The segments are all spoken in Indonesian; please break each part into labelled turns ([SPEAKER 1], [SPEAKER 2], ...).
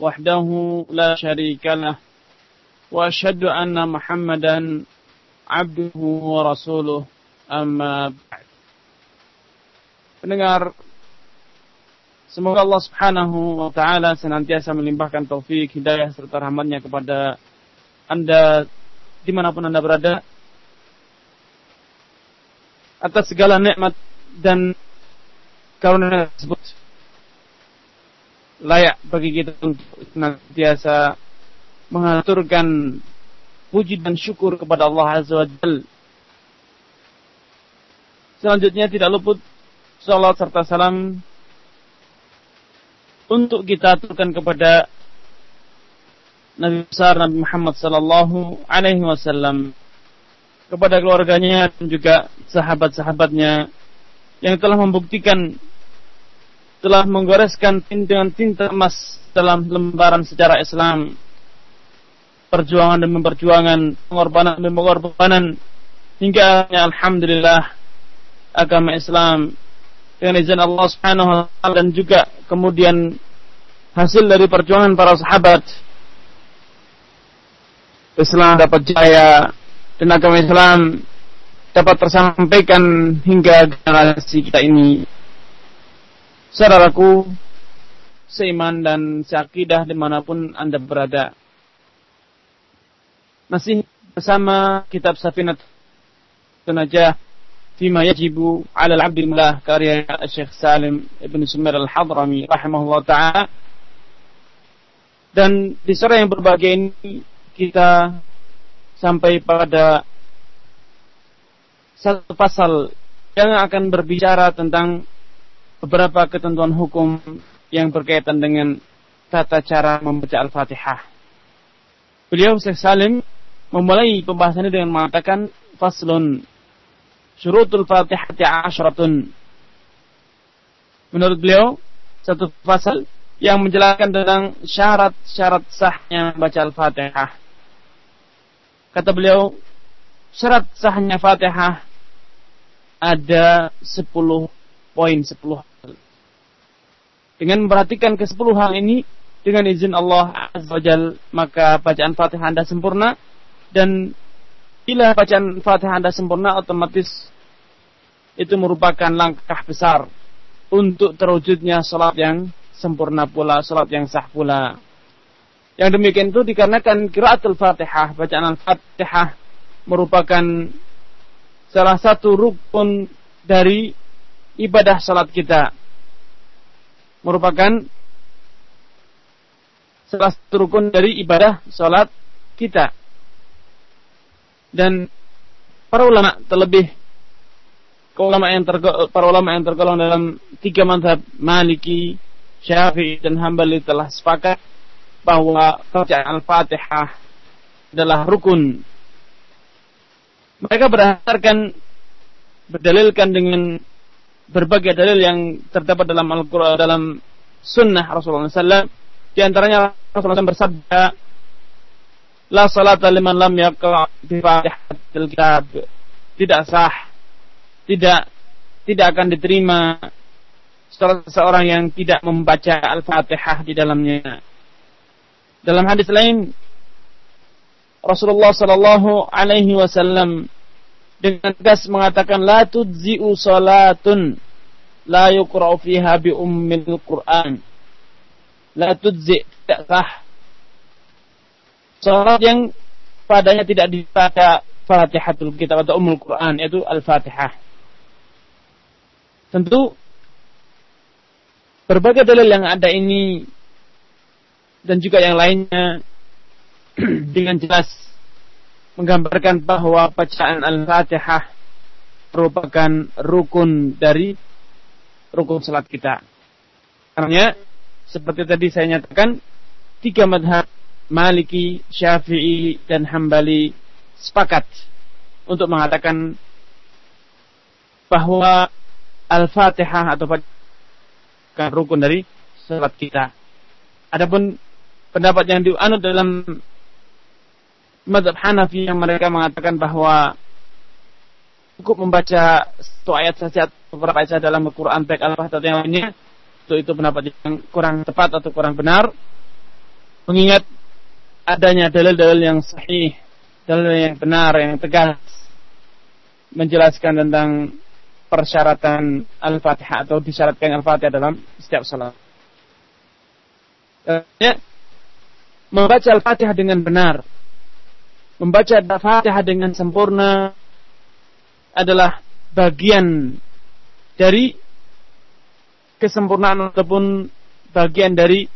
[SPEAKER 1] وحده لا شريك له وأشهد أن محمدا عبده ورسوله أما بعد Pendengar Semoga Allah subhanahu wa ta'ala senantiasa melimpahkan taufik, hidayah, serta rahmatnya kepada Anda dimanapun Anda berada atas segala nikmat dan karunia tersebut layak bagi kita untuk senantiasa mengaturkan puji dan syukur kepada Allah Azza wa Jal. Selanjutnya tidak luput salat serta salam untuk kita aturkan kepada Nabi besar Nabi Muhammad sallallahu alaihi wasallam kepada keluarganya dan juga sahabat-sahabatnya yang telah membuktikan telah menggoreskan dengan tinta emas dalam lembaran sejarah Islam. Perjuangan demi perjuangan, pengorbanan demi pengorbanan, hingga Alhamdulillah agama Islam dengan izin Allah Subhanahu wa taala dan juga kemudian hasil dari perjuangan para sahabat Islam dapat jaya dan agama Islam dapat tersampaikan hingga generasi kita ini saudaraku seiman dan seakidah di mana pun anda berada. Masih bersama kitab Safinat Tunajah Fima Yajibu Ala Al-Abdil Mullah karya Syekh Salim Ibn Sumair Al-Hadrami rahimahullah ta'ala dan di sore yang berbahagia ini kita sampai pada satu pasal yang akan berbicara tentang beberapa ketentuan hukum yang berkaitan dengan tata cara membaca Al-Fatihah. Beliau Syekh Salim memulai pembahasannya dengan mengatakan faslun syurutul Fatihati asyaratun. Menurut beliau satu pasal yang menjelaskan tentang syarat-syarat sahnya membaca Al-Fatihah. Kata beliau, syarat sahnya Fatihah ada 10 poin 10 dengan memperhatikan ke sepuluh hal ini, dengan izin Allah Azza Jal, maka bacaan Fatihah Anda sempurna dan bila bacaan Fatihah Anda sempurna otomatis itu merupakan langkah besar untuk terwujudnya salat yang sempurna pula, salat yang sah pula. Yang demikian itu dikarenakan kiraatul Fatihah, bacaan Al-Fatihah merupakan salah satu rukun dari ibadah salat kita merupakan salah satu rukun dari ibadah sholat kita. Dan para ulama terlebih ulama yang para ulama yang tergolong dalam tiga mazhab Maliki, Syafi'i dan Hambali telah sepakat bahwa bacaan Al-Fatihah adalah rukun. Mereka berdasarkan berdalilkan dengan berbagai dalil yang terdapat dalam Al-Quran dalam Sunnah Rasulullah SAW. Di antaranya Rasulullah SAW bersabda, La salata liman lam yaqra bi Fatihatil Kitab. Tidak sah, tidak tidak akan diterima seorang yang tidak membaca Al-Fatihah di dalamnya. Dalam hadis lain Rasulullah sallallahu alaihi wasallam dengan tegas mengatakan la tudzi'u salatun la yuqra'u fiha bi ummil Qur'an. La tudzi tidak sah. Salat yang padanya tidak dibaca Fatihatul Kitab atau Ummul Quran yaitu Al-Fatihah. Tentu berbagai dalil yang ada ini dan juga yang lainnya dengan jelas menggambarkan bahwa bacaan Al-Fatihah merupakan rukun dari rukun salat kita. Karena seperti tadi saya nyatakan tiga madhab Maliki, Syafi'i, dan Hambali sepakat untuk mengatakan bahwa Al-Fatihah atau kan rukun dari salat kita. Adapun pendapat yang dianut dalam madhab Hanafi yang mereka mengatakan bahwa cukup membaca satu ayat saja beberapa ayat saja dalam Al-Quran baik Al-Fatihah atau yang lainnya itu itu pendapat yang kurang tepat atau kurang benar mengingat adanya dalil-dalil yang sahih, dalil yang benar, yang tegas menjelaskan tentang persyaratan Al-Fatihah atau disyaratkan Al-Fatihah dalam setiap salat. Ya, membaca Al-Fatihah dengan benar, membaca Al-Fatihah dengan sempurna adalah bagian dari kesempurnaan ataupun bagian dari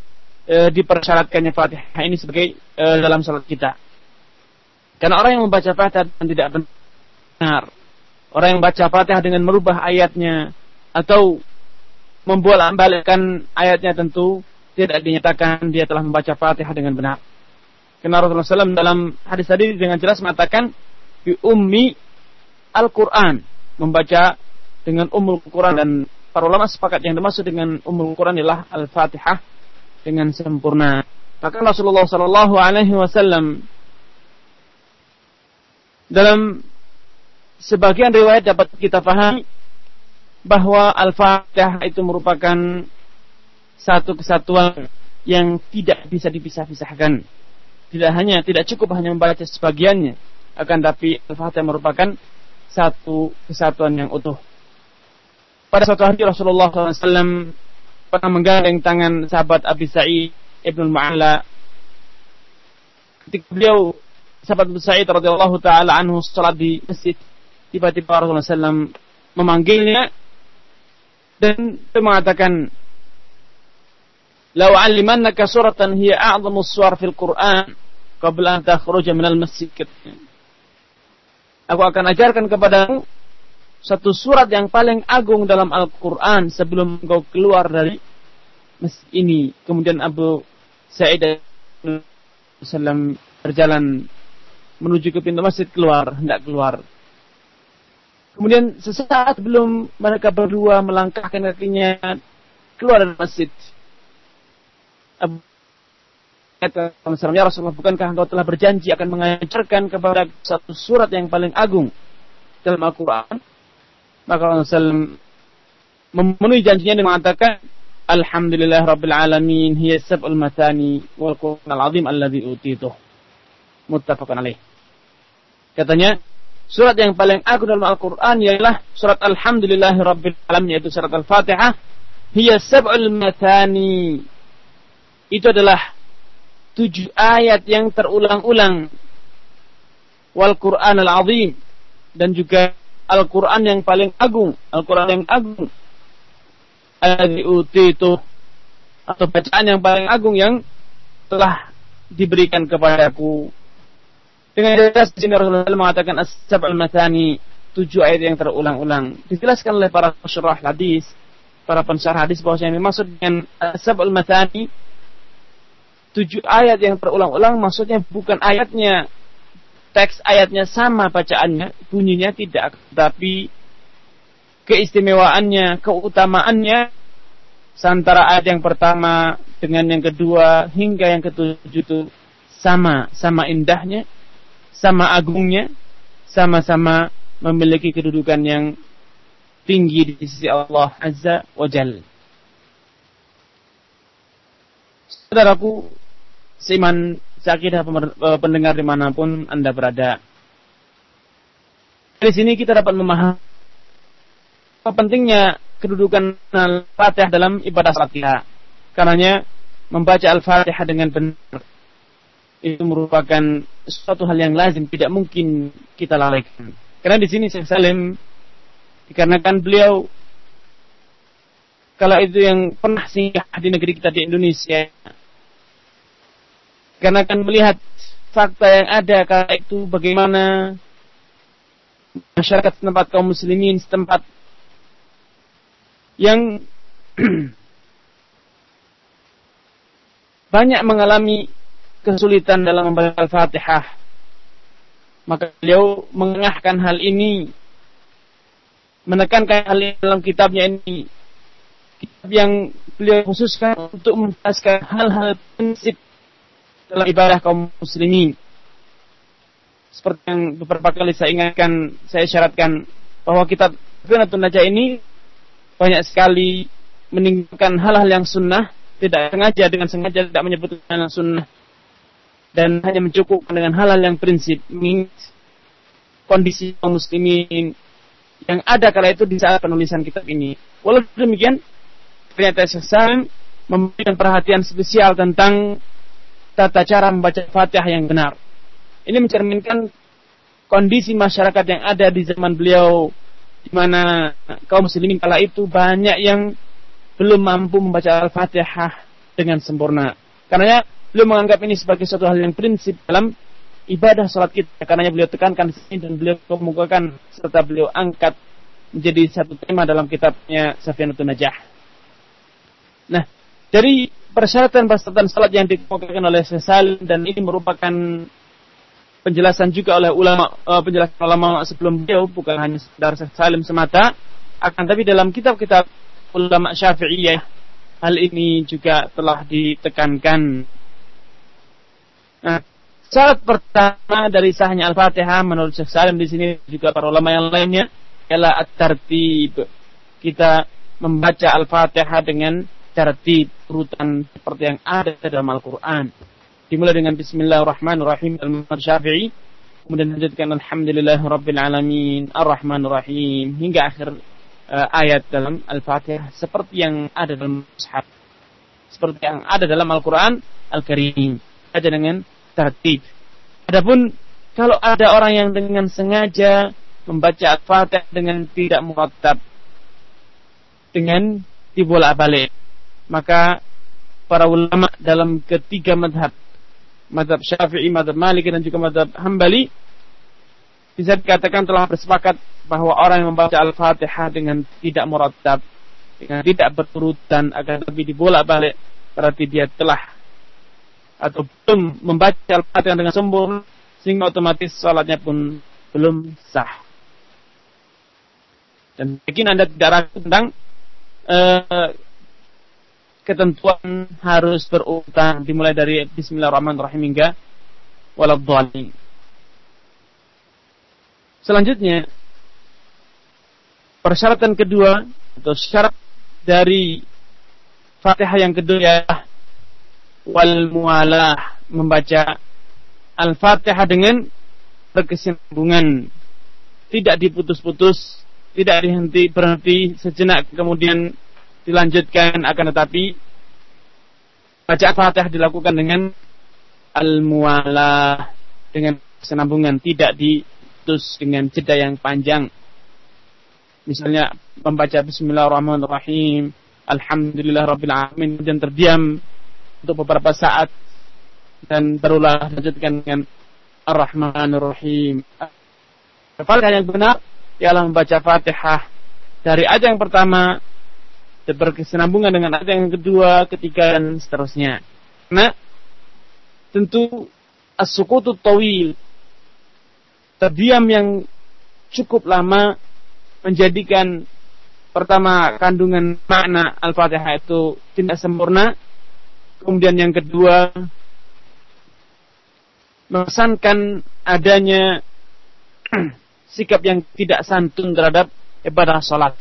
[SPEAKER 1] e, dipersyaratkannya Fatihah ini sebagai e, dalam salat kita. Karena orang yang membaca Fatihah dan tidak benar, orang yang membaca Fatihah dengan merubah ayatnya atau membolak-balikkan ayatnya tentu tidak dinyatakan dia telah membaca Fatihah dengan benar. Karena Rasulullah SAW dalam hadis tadi dengan jelas mengatakan bi ummi Al-Quran membaca dengan umul Quran dan para ulama sepakat yang dimaksud dengan umul Quran adalah Al-Fatihah dengan sempurna. Bahkan Rasulullah Shallallahu Alaihi Wasallam dalam sebagian riwayat dapat kita pahami bahwa Al-Fatihah itu merupakan satu kesatuan yang tidak bisa dipisah-pisahkan. Tidak hanya tidak cukup hanya membaca sebagiannya, akan tapi Al-Fatihah merupakan satu kesatuan yang utuh. Pada suatu hari Rasulullah SAW pernah menggandeng tangan sahabat Abi Sa'id Ibnu Mu'alla ketika beliau sahabat Abu Sa'id radhiyallahu taala anhu salat di masjid tiba-tiba Rasulullah SAW memanggilnya dan mengatakan "Lau 'allimannaka suratan hiya a'zamu suwar fil Qur'an qabla an takhruja minal masjid." Aku akan ajarkan kepadamu satu surat yang paling agung dalam Al-Quran sebelum engkau keluar dari masjid ini. Kemudian Abu Sa'id Sallam berjalan menuju ke pintu masjid keluar, hendak keluar. Kemudian sesaat belum mereka berdua melangkahkan kakinya keluar dari masjid. Abu Ya Rasulullah, bukankah engkau telah berjanji akan mengajarkan kepada satu surat yang paling agung dalam Al-Quran? Maka Rasulullah memenuhi janjinya dengan mengatakan Alhamdulillah Rabbil Alamin hiya sab'ul matani wal Qur'an al-azim alladhi utituh. Muttafaqun alaih. Katanya, surat yang paling agung dalam Al-Qur'an ialah surat Alhamdulillah Rabbil Alamin yaitu surat Al-Fatihah. Hiya sab'ul matani. Itu adalah tujuh ayat yang terulang-ulang. Wal Qur'an al-azim dan juga Al-Quran yang paling agung, Al-Quran yang agung. Itu atau bacaan yang paling agung yang telah diberikan kepadaku. Dengan jelas di sini Rasulullah mengatakan as-sab'al matani, tujuh ayat yang terulang-ulang. Dijelaskan oleh para syurah hadis, para pensyarah hadis bahwa yang dimaksud dengan as-sab'al matani tujuh ayat yang terulang-ulang maksudnya bukan ayatnya teks ayatnya sama bacaannya, bunyinya tidak, tapi keistimewaannya, keutamaannya antara ayat yang pertama dengan yang kedua hingga yang ketujuh itu sama, sama indahnya, sama agungnya, sama-sama memiliki kedudukan yang tinggi di sisi Allah Azza wa Jal. Saudaraku, seiman seakidah eh, pendengar di mana pun Anda berada. Di sini kita dapat memahami pentingnya kedudukan Al-Fatihah dalam ibadah salat kita. Karenanya membaca Al-Fatihah dengan benar itu merupakan suatu hal yang lazim, tidak mungkin kita lalaikan. Karena di sini Syekh Salim dikarenakan beliau kalau itu yang pernah singgah di negeri kita di Indonesia karena akan melihat fakta yang ada kala itu bagaimana masyarakat setempat kaum muslimin setempat yang banyak mengalami kesulitan dalam membaca Al-Fatihah. Maka beliau mengengahkan hal ini, menekankan hal ini dalam kitabnya ini. Kitab yang beliau khususkan untuk menjelaskan hal-hal prinsip dalam ibadah kaum muslimin. Seperti yang beberapa kali saya ingatkan, saya syaratkan bahwa kitab Fitnatun Najah ini banyak sekali meninggalkan hal-hal yang sunnah, tidak sengaja dengan sengaja tidak menyebutkan yang sunnah dan hanya mencukupkan dengan hal-hal yang prinsip kondisi kaum muslimin yang ada kala itu di saat penulisan kitab ini. Walaupun demikian, ternyata Syekh memberikan perhatian spesial tentang tata cara membaca Fatihah yang benar. Ini mencerminkan kondisi masyarakat yang ada di zaman beliau di mana kaum muslimin kala itu banyak yang belum mampu membaca Al-Fatihah dengan sempurna. Karena Beliau menganggap ini sebagai suatu hal yang prinsip dalam ibadah sholat kita. Karena beliau tekankan di sini dan beliau kemukakan serta beliau angkat menjadi satu tema dalam kitabnya Safianatun Najah. Nah, dari persyaratan persyaratan salat yang dikemukakan oleh Sesal dan ini merupakan penjelasan juga oleh ulama uh, penjelasan ulama sebelum beliau bukan hanya sekedar Salim semata akan tapi dalam kitab-kitab ulama Syafi'iyah hal ini juga telah ditekankan Nah, syarat pertama dari sahnya Al-Fatihah menurut Syekh Salim di sini juga para ulama yang lainnya ialah at-tartib. Kita membaca Al-Fatihah dengan tertib urutan seperti yang ada dalam Al-Qur'an. Dimulai dengan bismillahirrahmanirrahim al Syafi'i kemudian lanjutkan alhamdulillah rabbil alamin arrahmanir rahim hingga akhir uh, ayat dalam Al-Fatihah seperti yang ada dalam mushaf. Seperti yang ada dalam Al-Qur'an Al-Karim. Aja dengan tertib. Adapun kalau ada orang yang dengan sengaja membaca Al-Fatihah dengan tidak murattab dengan dibolak-balik maka para ulama dalam ketiga madhab madhab syafi'i, madhab maliki dan juga madhab hambali bisa dikatakan telah bersepakat bahwa orang yang membaca Al-Fatihah dengan tidak murattab dengan tidak berurutan agar lebih dibolak-balik berarti dia telah atau belum membaca Al-Fatihah dengan sempurna sehingga otomatis sholatnya pun belum sah. Dan mungkin Anda tidak ragu tentang uh, ketentuan harus berurutan dimulai dari Bismillahirrahmanirrahim hingga waladhdallin. Selanjutnya persyaratan kedua atau syarat dari Fatihah yang kedua ya wal mualah membaca Al-Fatihah dengan berkesinambungan tidak diputus-putus tidak dihenti berhenti sejenak kemudian dilanjutkan akan tetapi baca Al-Fatihah dilakukan dengan al-mualah dengan kesinambungan tidak diputus dengan jeda yang panjang. Misalnya membaca bismillahirrahmanirrahim alhamdulillah rabbil alamin dan terdiam untuk beberapa saat dan barulah lanjutkan dengan Ar-Rahmanir Rahim. Fatihah yang benar? Ialah membaca Fatihah. Dari ayat yang pertama berkesinambungan dengan ayat yang kedua, ketiga dan seterusnya. Nah, tentu as-sukutu tawil terdiam yang cukup lama menjadikan pertama kandungan makna Al-Fatihah itu tidak sempurna Kemudian yang kedua, mengesankan adanya sikap yang tidak santun terhadap ibadah sholat.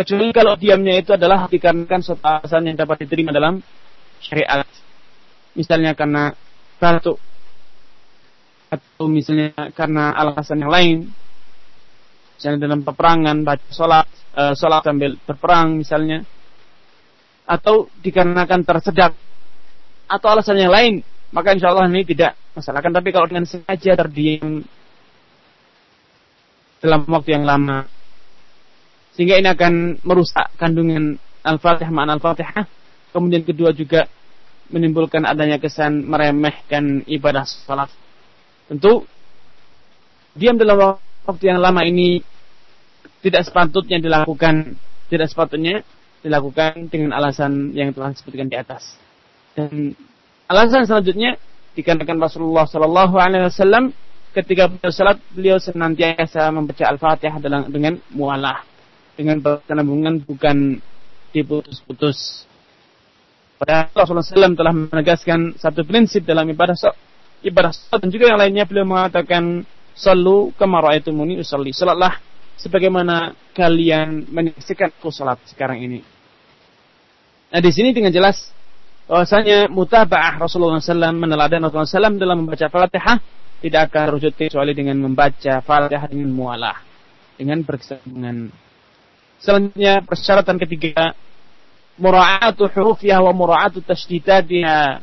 [SPEAKER 1] Kecuali kalau diamnya itu adalah dikarenakan suatu alasan yang dapat diterima dalam syariat. Misalnya karena batuk atau misalnya karena alasan yang lain. Misalnya dalam peperangan baca sholat, uh, sholat sambil berperang misalnya atau dikarenakan tersedak atau alasan yang lain maka insya Allah ini tidak masalah kan tapi kalau dengan sengaja terdiam dalam waktu yang lama sehingga ini akan merusak kandungan al-fatihah makna al-fatihah. Kemudian kedua juga menimbulkan adanya kesan meremehkan ibadah salat. Tentu diam dalam waktu yang lama ini tidak sepatutnya dilakukan tidak sepatutnya dilakukan dengan alasan yang telah disebutkan di atas. Dan alasan selanjutnya dikarenakan Rasulullah Shallallahu Alaihi Wasallam ketika beliau salat beliau senantiasa membaca Al-Fatihah dengan mualah dengan penambungan bukan diputus-putus. Padahal Rasulullah SAW telah menegaskan satu prinsip dalam ibadah ibadah salat dan juga yang lainnya beliau mengatakan Sallu kama ra'aitumuni usalli. Salatlah sebagaimana kalian menyaksikan aku salat sekarang ini. Nah, di sini dengan jelas bahwasanya mutaba'ah Rasulullah SAW meneladan Rasulullah SAW dalam membaca Fatihah tidak akan terwujud kecuali dengan membaca Fatihah dengan mualah, dengan berkesinambungan. Selanjutnya persyaratan ketiga mura'atu hurufiha wa mura'atu tasydidatiha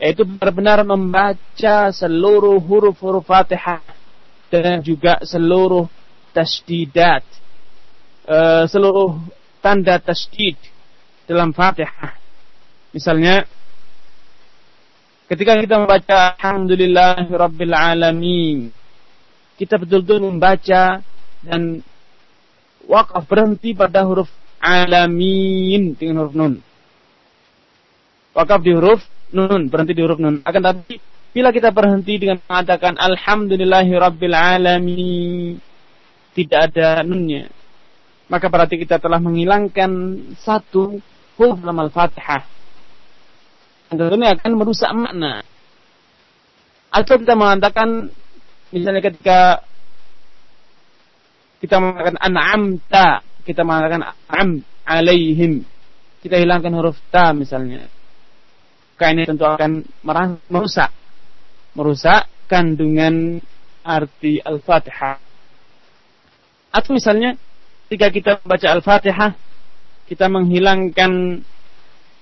[SPEAKER 1] yaitu benar-benar membaca seluruh huruf-huruf Fatihah dan juga seluruh tasdidat uh, seluruh tanda tasdid dalam Fatihah. Misalnya ketika kita membaca Alhamdulillahirabbil alamin kita betul-betul membaca dan wakaf berhenti pada huruf alamin dengan huruf nun. Wakaf di huruf nun, berhenti di huruf nun. Akan tapi bila kita berhenti dengan mengatakan alhamdulillahi rabbil alamin tidak ada nunnya. Maka berarti kita telah menghilangkan satu huruf dalam Al-Fatihah. Dan akan merusak makna. Atau kita mengatakan misalnya ketika kita mengatakan an'amta, kita mengatakan am alaihim. Kita hilangkan huruf ta misalnya. Maka ini tentu akan merusak merusak kandungan arti Al-Fatihah. Atau misalnya ketika kita membaca Al-Fatihah kita menghilangkan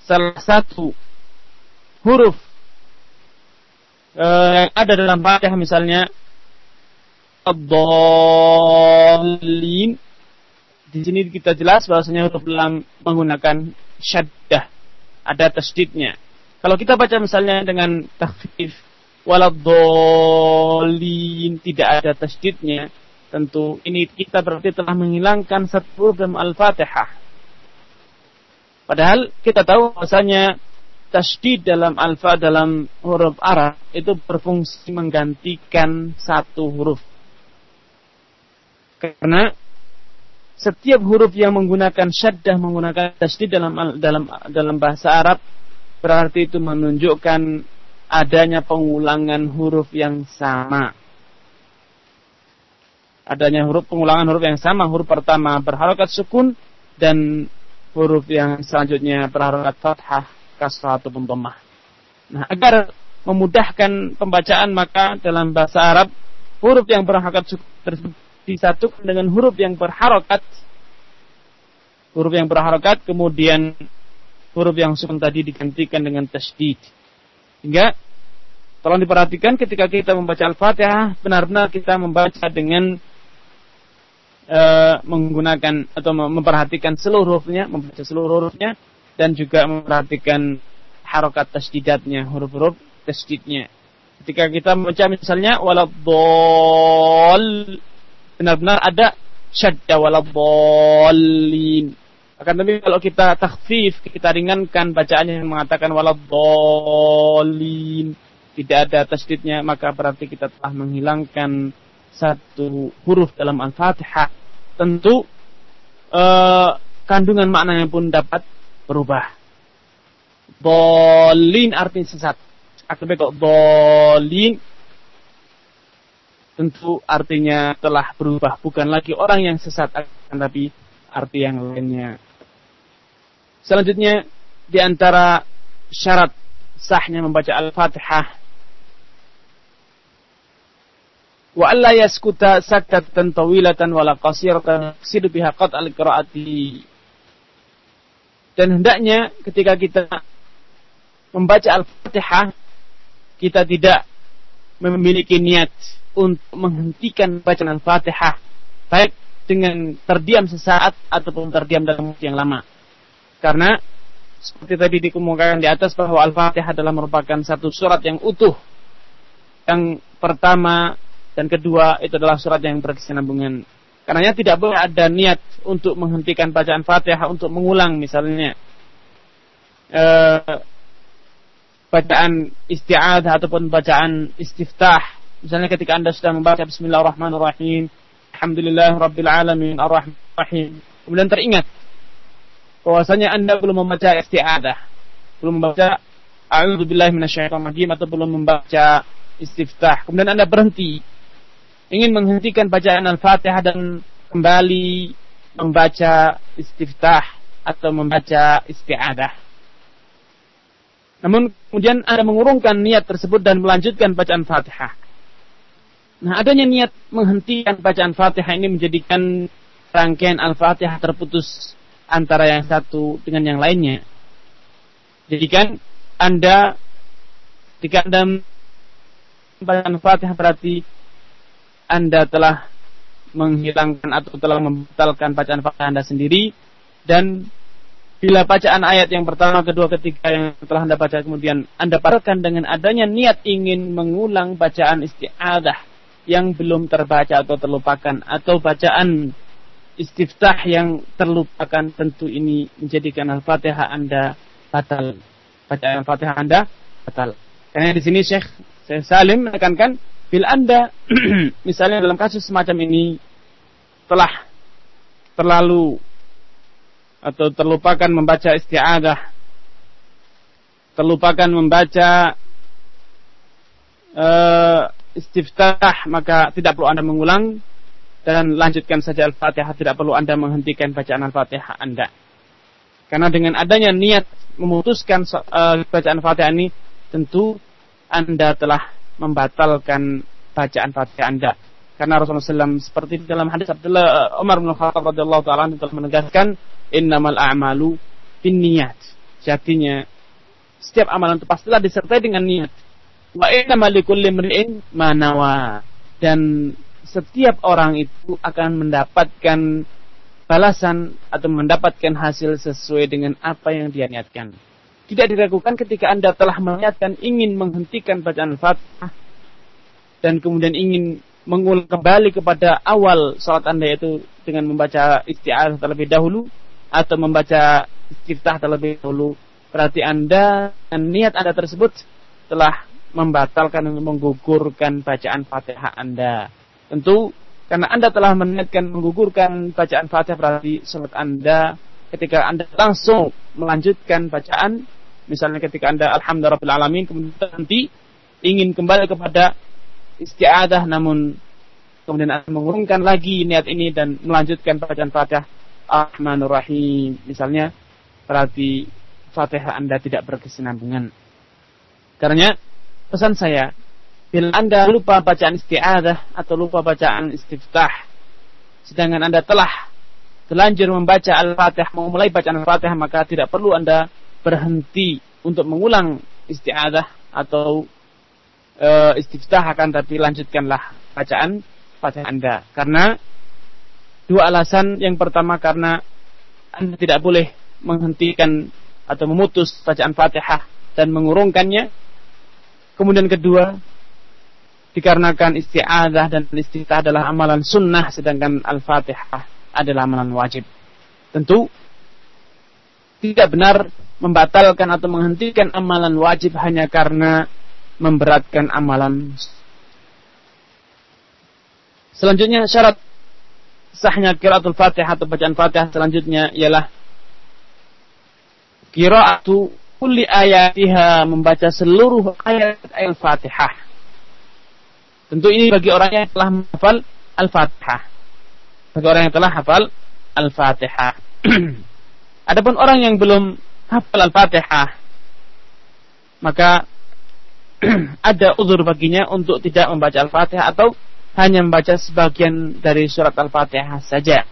[SPEAKER 1] salah satu huruf uh, yang ada dalam Fatihah misalnya ad-dallin di sini kita jelas bahwasanya huruf lam menggunakan syaddah ada tasdidnya kalau kita baca misalnya dengan takhfif waladolin tidak ada tasdidnya, tentu ini kita berarti telah menghilangkan satu dalam Al-Fatihah. Padahal kita tahu bahwasanya tasdid dalam alfa dalam huruf Arab itu berfungsi menggantikan satu huruf. Karena setiap huruf yang menggunakan syaddah menggunakan tasdid dalam dalam dalam bahasa Arab berarti itu menunjukkan adanya pengulangan huruf yang sama. Adanya huruf pengulangan huruf yang sama, huruf pertama berharokat sukun dan huruf yang selanjutnya berharokat fathah, kasrah ataupun dhammah. Nah, agar memudahkan pembacaan maka dalam bahasa Arab huruf yang berharokat sukun disatukan dengan huruf yang berharokat huruf yang berharokat kemudian huruf yang sukun tadi digantikan dengan tasdid. Hingga tolong diperhatikan ketika kita membaca Al-Fatihah, benar-benar kita membaca dengan uh, menggunakan atau memperhatikan seluruh hurufnya, membaca seluruh hurufnya dan juga memperhatikan harokat tasdidatnya, huruf-huruf tasdidnya. Ketika kita membaca misalnya waladhdall benar-benar ada syadda waladhdallin akan tapi kalau kita takhfif, kita ringankan bacaannya yang mengatakan waladhdallin, tidak ada tasdidnya, maka berarti kita telah menghilangkan satu huruf dalam Al-Fatihah. Tentu eh, kandungan maknanya pun dapat berubah. Dolin artinya sesat. Akan kok dolin tentu artinya telah berubah. Bukan lagi orang yang sesat, akan tapi arti yang lainnya. Selanjutnya di antara syarat sahnya membaca Al-Fatihah wa alla yaskuta sakatan tawilatan wala qasiratan yaqsidu biha qat al-qiraati dan hendaknya ketika kita membaca Al-Fatihah kita tidak memiliki niat untuk menghentikan bacaan Al-Fatihah baik dengan terdiam sesaat ataupun terdiam dalam waktu yang lama karena seperti tadi dikemukakan di atas bahwa Al-Fatihah adalah merupakan satu surat yang utuh. Yang pertama dan kedua itu adalah surat yang berkesinambungan. Karena tidak boleh ada niat untuk menghentikan bacaan Fatihah untuk mengulang misalnya. E, bacaan isti'adah ataupun bacaan istiftah. Misalnya ketika Anda sedang membaca Bismillahirrahmanirrahim, Alhamdulillah Rabbil Alamin, Ar-Rahim. Kemudian teringat bahwasanya Anda belum membaca isti'adah, belum membaca A'udzubillahi minasyaitonirrajim atau belum membaca istiftah. Kemudian Anda berhenti ingin menghentikan bacaan Al-Fatihah dan kembali membaca istiftah atau membaca isti'adah. Namun kemudian Anda mengurungkan niat tersebut dan melanjutkan bacaan Fatihah. Nah, adanya niat menghentikan bacaan Fatihah ini menjadikan rangkaian Al-Fatihah terputus antara yang satu dengan yang lainnya. Jadikan Anda jika Anda bacaan Fatihah berarti Anda telah menghilangkan atau telah membatalkan bacaan Fatihah Anda sendiri dan Bila bacaan ayat yang pertama, kedua, ketiga yang telah Anda baca kemudian Anda parakan dengan adanya niat ingin mengulang bacaan isti'adah yang belum terbaca atau terlupakan atau bacaan istiftah yang terlupakan tentu ini menjadikan Al-Fatihah Anda batal. Bacaan Al-Fatihah Anda batal. Karena di sini Syekh Syekh Salim menekankan bila Anda misalnya dalam kasus semacam ini telah terlalu atau terlupakan membaca isti'adah terlupakan membaca uh, istiftah maka tidak perlu Anda mengulang dan lanjutkan saja Al-Fatihah tidak perlu Anda menghentikan bacaan Al-Fatihah Anda karena dengan adanya niat memutuskan uh, bacaan Fatihah ini tentu Anda telah membatalkan bacaan Fatihah Anda karena Rasulullah SAW seperti dalam hadis Abdullah Umar bin Khattab radhiyallahu taala telah menegaskan innamal a'malu binniyat. Jadinya setiap amalan itu pastilah disertai dengan niat. Wa manawa. Dan setiap orang itu akan mendapatkan balasan atau mendapatkan hasil sesuai dengan apa yang dia niatkan. Tidak diragukan ketika Anda telah meniatkan ingin menghentikan bacaan Fatihah dan kemudian ingin mengulang kembali kepada awal salat Anda yaitu dengan membaca isti'adah terlebih dahulu, atau membaca istiftah terlebih dahulu, berarti Anda dan niat Anda tersebut telah membatalkan dan menggugurkan bacaan Fatihah Anda. Tentu karena Anda telah meniatkan menggugurkan bacaan Fatihah berarti salat Anda ketika Anda langsung melanjutkan bacaan misalnya ketika Anda alhamdulillah alamin kemudian nanti ingin kembali kepada istiadah namun kemudian Anda mengurungkan lagi niat ini dan melanjutkan bacaan Fatihah Rahmanur Rahim. Misalnya, berarti Fatihah Anda tidak berkesinambungan. Karena pesan saya, bila Anda lupa bacaan isti'adah atau lupa bacaan istiftah, sedangkan Anda telah telanjur membaca Al-Fatihah, memulai bacaan Al-Fatihah, maka tidak perlu Anda berhenti untuk mengulang isti'adah atau e, istiftah akan tapi lanjutkanlah bacaan Fatihah Anda. Karena Dua alasan. Yang pertama karena Anda tidak boleh menghentikan atau memutus bacaan Fatihah dan mengurungkannya. Kemudian kedua, dikarenakan isti'adah dan istiftah adalah amalan sunnah sedangkan Al-Fatihah adalah amalan wajib. Tentu tidak benar membatalkan atau menghentikan amalan wajib hanya karena memberatkan amalan. Selanjutnya syarat sahnya kiraatul Fatihah atau bacaan Fatihah selanjutnya ialah kiraatu kulli ayatiha membaca seluruh ayat Al-Fatihah. Tentu ini bagi orang yang telah menghafal Al-Fatihah. Bagi orang yang telah hafal Al-Fatihah. Adapun orang yang belum hafal Al-Fatihah, maka ada uzur baginya untuk tidak membaca Al-Fatihah atau hanya membaca sebagian dari surat Al-Fatihah saja.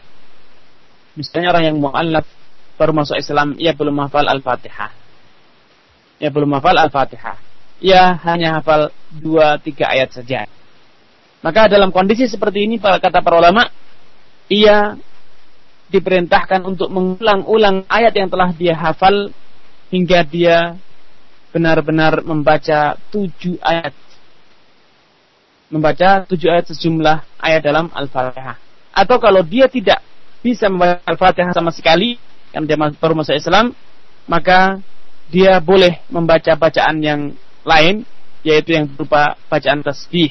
[SPEAKER 1] Misalnya orang yang mu'allaf baru masuk Islam, ia belum hafal Al-Fatihah. Ia belum hafal Al-Fatihah. Ia hanya hafal dua tiga ayat saja. Maka dalam kondisi seperti ini, para kata para ulama, ia diperintahkan untuk mengulang-ulang ayat yang telah dia hafal hingga dia benar-benar membaca tujuh ayat membaca tujuh ayat sejumlah ayat dalam Al-Fatihah. Atau kalau dia tidak bisa membaca Al-Fatihah sama sekali, karena dia baru masuk Islam, maka dia boleh membaca bacaan yang lain yaitu yang berupa bacaan tasbih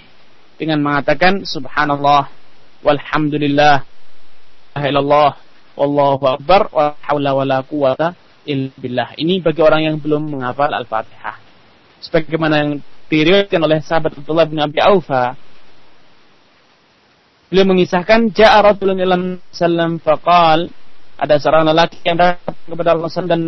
[SPEAKER 1] dengan mengatakan subhanallah walhamdulillah illallah wallahu akbar wa haula wala quwata illa billah. Ini bagi orang yang belum menghafal Al-Fatihah. Sebagaimana yang diriwayatkan oleh sahabat Abdullah bin Abi Aufa beliau mengisahkan ja'a rajulun ila sallam faqal ada seorang lelaki yang datang kepada Rasulullah dan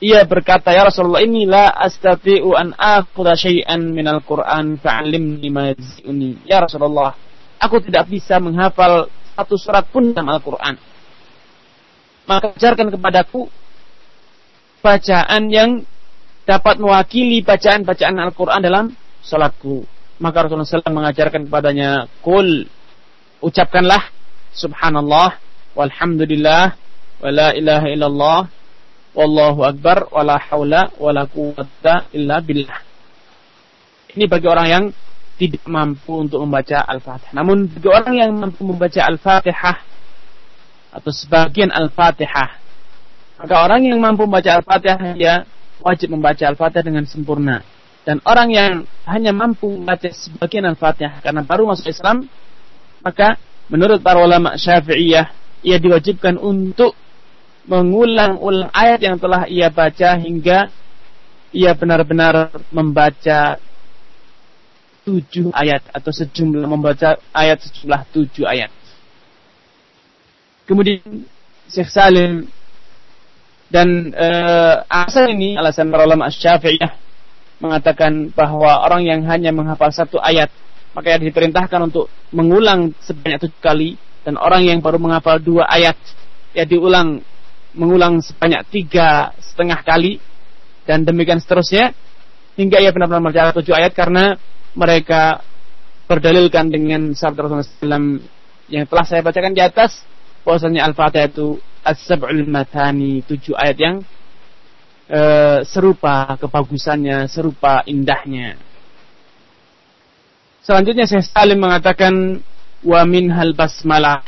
[SPEAKER 1] ia berkata, Ya Rasulullah, ini la astati'u an akhudha syai'an minal Qur'an fa'alimni ma yazi'uni. Ya Rasulullah, aku tidak bisa menghafal satu surat pun dalam Al-Quran. Maka ajarkan kepadaku bacaan yang dapat mewakili bacaan-bacaan Al-Quran dalam salatku. Maka Rasulullah SAW mengajarkan kepadanya, Kul, ucapkanlah, Subhanallah, walhamdulillah, wa la ilaha illallah, Wallahu akbar wala haula wala quwata illa billah. Ini bagi orang yang tidak mampu untuk membaca Al-Fatihah. Namun bagi orang yang mampu membaca Al-Fatihah atau sebagian Al-Fatihah, maka orang yang mampu membaca Al-Fatihah dia wajib membaca Al-Fatihah dengan sempurna. Dan orang yang hanya mampu membaca sebagian Al-Fatihah karena baru masuk Islam, maka menurut para ulama Syafi'iyah ia diwajibkan untuk mengulang-ulang ayat yang telah ia baca hingga ia benar-benar membaca tujuh ayat atau sejumlah membaca ayat sejumlah tujuh ayat. Kemudian Syekh Salim dan uh, asal ini alasan para ulama Syafi'iyah mengatakan bahwa orang yang hanya menghafal satu ayat maka ia diperintahkan untuk mengulang sebanyak tujuh kali dan orang yang baru menghafal dua ayat ya diulang mengulang sebanyak tiga setengah kali dan demikian seterusnya hingga ia benar-benar membaca tujuh ayat karena mereka berdalilkan dengan sabda Rasulullah SAW yang telah saya bacakan di atas bahwasanya Al-Fatihah itu as-sab'ul matani tujuh ayat yang e, serupa kebagusannya, serupa indahnya. Selanjutnya saya Salim mengatakan wa min hal basmalah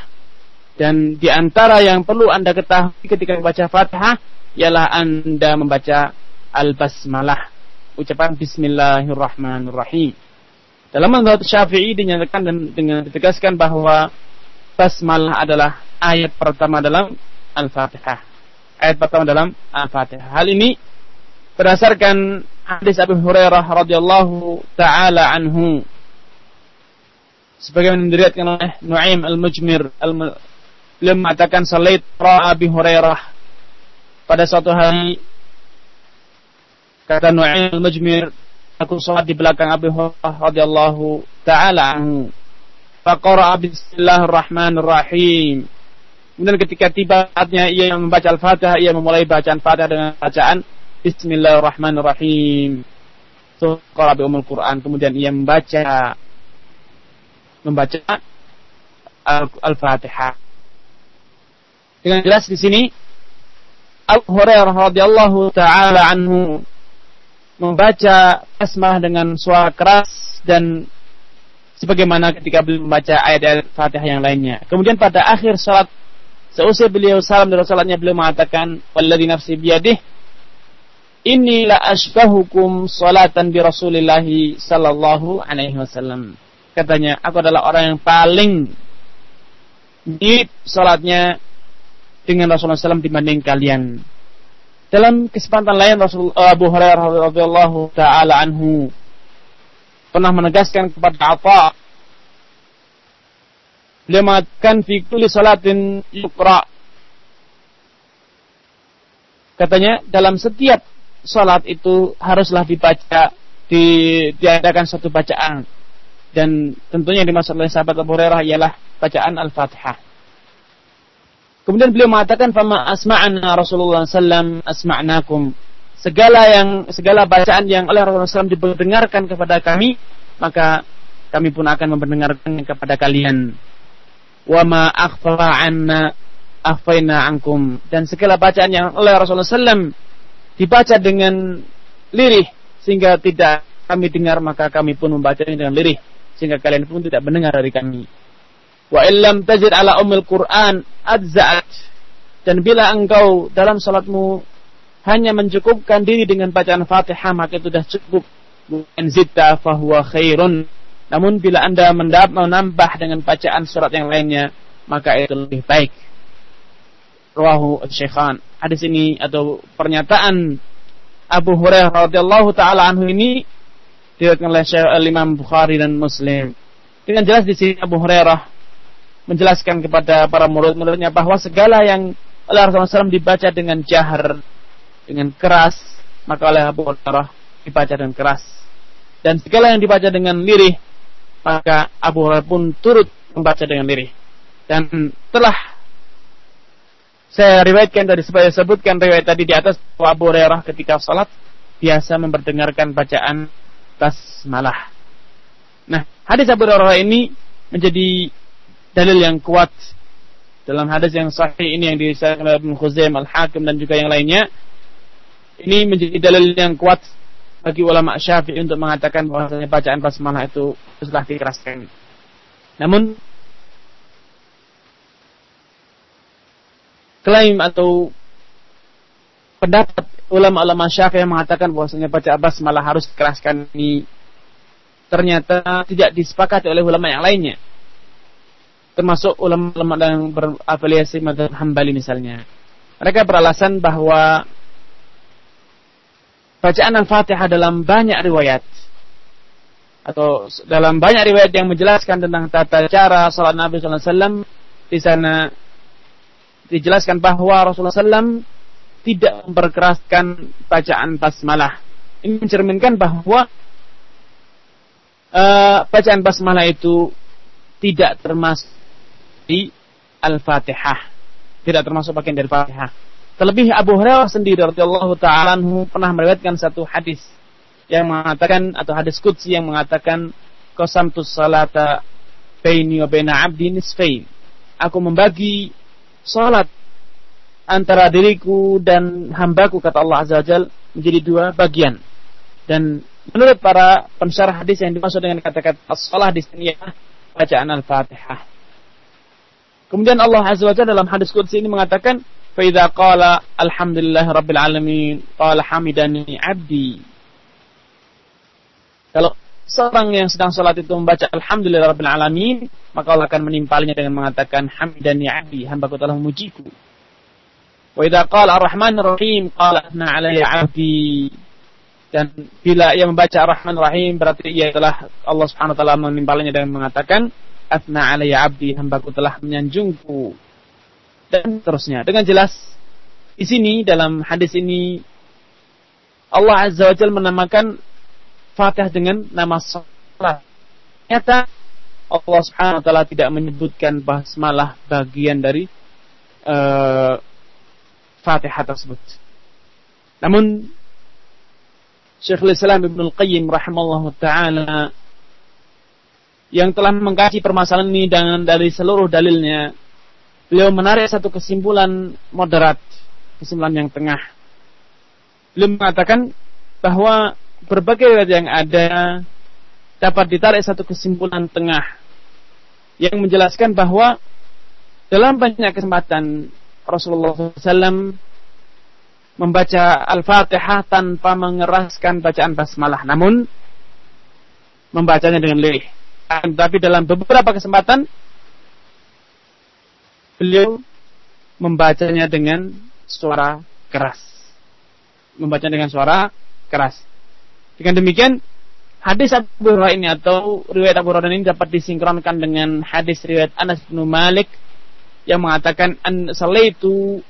[SPEAKER 1] dan di antara yang perlu Anda ketahui ketika membaca Fatihah ialah Anda membaca Al-Basmalah, ucapan Bismillahirrahmanirrahim. Dalam mazhab Syafi'i dinyatakan dan dengan ditegaskan bahwa basmalah adalah ayat pertama dalam Al-Fatihah. Ayat pertama dalam Al-Fatihah. Hal ini berdasarkan hadis Abu Hurairah radhiyallahu taala anhu sebagaimana diriwayatkan oleh Nuaim Al-Mujmir al beliau mengatakan salait ra Abi Hurairah. Pada suatu hari kata Nu'aim al-Majmir aku salat di belakang Abi Hurairah radhiyallahu taala anhu. Faqara bismillahirrahmanirrahim. Kemudian ketika tiba saatnya ia membaca Al-Fatihah ia memulai bacaan Fatihah dengan bacaan Bismillahirrahmanirrahim. Surah bi Umul Quran kemudian ia membaca membaca Al-Fatihah dengan jelas di sini Abu Hurairah radhiyallahu taala anhu membaca basmalah dengan suara keras dan sebagaimana ketika beliau membaca ayat-ayat Fatihah yang lainnya. Kemudian pada akhir salat seusai beliau salam dari salatnya beliau mengatakan walladzi nafsi biyadih inni la ashbahukum salatan bi Rasulillah sallallahu alaihi wasallam. Katanya, aku adalah orang yang paling mirip salatnya dengan Rasulullah SAW dibanding kalian. Dalam kesempatan lain Rasul uh, Abu Hurairah radhiyallahu taala anhu pernah menegaskan kepada Atha beliau mengatakan fi salatin yuqra katanya dalam setiap salat itu haruslah dibaca di diadakan satu bacaan. Dan tentunya dimaksud oleh sahabat Abu Hurairah ialah bacaan Al-Fatihah Kemudian beliau mengatakan fama asma'ana Rasulullah sallam asma'nakum. Segala yang segala bacaan yang oleh Rasulullah SAW didengarkan kepada kami, maka kami pun akan memperdengarkan kepada kalian. Wa ma akhfa anna akhfaina ankum. Dan segala bacaan yang oleh Rasulullah SAW dibaca dengan lirih sehingga tidak kami dengar maka kami pun membacanya dengan lirih sehingga kalian pun tidak mendengar dari kami. Wa illam tajid ala umil Quran adza'at. Dan bila engkau dalam salatmu hanya mencukupkan diri dengan bacaan Fatihah maka itu sudah cukup. Bukan zidda fahuwa khairun. Namun bila Anda menambah dengan bacaan surat yang lainnya, maka itu lebih baik. Rawahu Syekhan. Hadis ini atau pernyataan Abu Hurairah radhiyallahu taala anhu ini diriwayatkan oleh Syekh Imam Bukhari dan Muslim. Dengan jelas di sini Abu Hurairah menjelaskan kepada para murid-muridnya bahwa segala yang oleh Rasulullah SAW dibaca dengan jahar, dengan keras, maka oleh Abu Hurairah dibaca dengan keras. Dan segala yang dibaca dengan lirih, maka Abu Hurairah pun turut membaca dengan lirih. Dan telah saya riwayatkan tadi supaya sebutkan riwayat tadi di atas bahwa Abu Hurairah ketika salat biasa memperdengarkan bacaan basmalah. Nah, hadis Abu Hurairah ini menjadi dalil yang kuat dalam hadis yang sahih ini yang disahkan oleh Ibnu Khuzaim Al-Hakim dan juga yang lainnya. Ini menjadi dalil yang kuat bagi ulama Syafi'i untuk mengatakan bahwasanya bacaan basmalah itu telah dikeraskan. Namun klaim atau pendapat ulama-ulama syafi'i yang mengatakan bahwasanya baca abbas malah harus dikeraskan ini ternyata tidak disepakati oleh ulama yang lainnya termasuk ulama-ulama yang berafiliasi madhab hambali misalnya mereka beralasan bahwa bacaan al-fatihah dalam banyak riwayat atau dalam banyak riwayat yang menjelaskan tentang tata cara salat Nabi SAW di sana dijelaskan bahwa Rasulullah SAW tidak memperkeraskan bacaan basmalah. Ini mencerminkan bahwa uh, bacaan basmalah itu tidak termasuk di Al-Fatihah. Tidak termasuk bagian dari Fatihah. Terlebih Abu Hurairah sendiri radhiyallahu taala pernah meriwayatkan satu hadis yang mengatakan atau hadis qudsi yang mengatakan qasamtus salata baini wa baina 'abdi nisfain. Aku membagi salat antara diriku dan hambaku kata Allah Azza wa Jal menjadi dua bagian. Dan menurut para pensyarah hadis yang dimaksud dengan kata-kata as-salah di sini adalah bacaan Al-Fatihah. Kemudian Allah Azza wa Jalla dalam hadis qudsi ini mengatakan, "Fa idza qala alhamdulillah rabbil alamin, qala hamidani 'abdi." Kalau seorang yang sedang sholat itu membaca Alhamdulillah Rabbil Alamin, maka Allah akan menimpalinya dengan mengatakan Hamdan ya abdi, hambaku telah memujiku. Wa idza qala Ar-Rahman Ar-Rahim, qala atna alayya abdi. Dan bila ia membaca Ar-Rahman Ar-Rahim, berarti ia telah Allah Subhanahu wa taala menimpalinya dengan mengatakan atna alayya abdi, hambaku telah menyanjungku. Dan terusnya. Dengan jelas di sini dalam hadis ini Allah Azza wa Jalla menamakan Fatihah dengan nama salat. Ternyata Allah Subhanahu wa taala tidak menyebutkan basmalah bagian dari uh, Fatihah tersebut. Namun Syekhul Islam Ibnu Qayyim rahimallahu taala yang telah mengkaji permasalahan ini dengan dari seluruh dalilnya, beliau menarik satu kesimpulan moderat, kesimpulan yang tengah. Beliau mengatakan bahwa berbagai riwayat yang ada dapat ditarik satu kesimpulan tengah yang menjelaskan bahwa dalam banyak kesempatan Rasulullah SAW membaca Al-Fatihah tanpa mengeraskan bacaan basmalah, namun membacanya dengan lirih. Tapi dalam beberapa kesempatan beliau membacanya dengan suara keras. Membacanya dengan suara keras. Dengan demikian, hadis Abu Hurairah ini atau riwayat Abu Hurairah ini dapat disinkronkan dengan hadis riwayat Anas bin Malik yang mengatakan an salaitu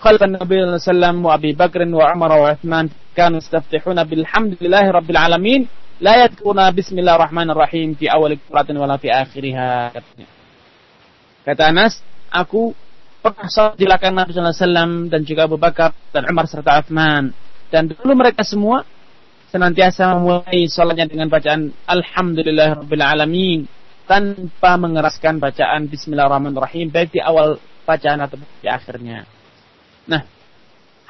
[SPEAKER 1] khalfan Nabi sallallahu wa Abi Bakr wa Umar wa Uthman kanu yastaftihuna bilhamdillahi rabbil alamin la yadkuruna bismillahirrahmanirrahim fi awal qiratin wala fi akhiriha katanya. Kata Anas, aku pernah salat di belakang Nabi sallallahu alaihi wasallam dan juga Abu Bakar dan Umar serta Uthman dan dulu mereka semua senantiasa memulai sholatnya dengan bacaan Alhamdulillah Rabbil Alamin tanpa mengeraskan bacaan Bismillahirrahmanirrahim baik di awal bacaan atau di akhirnya. Nah,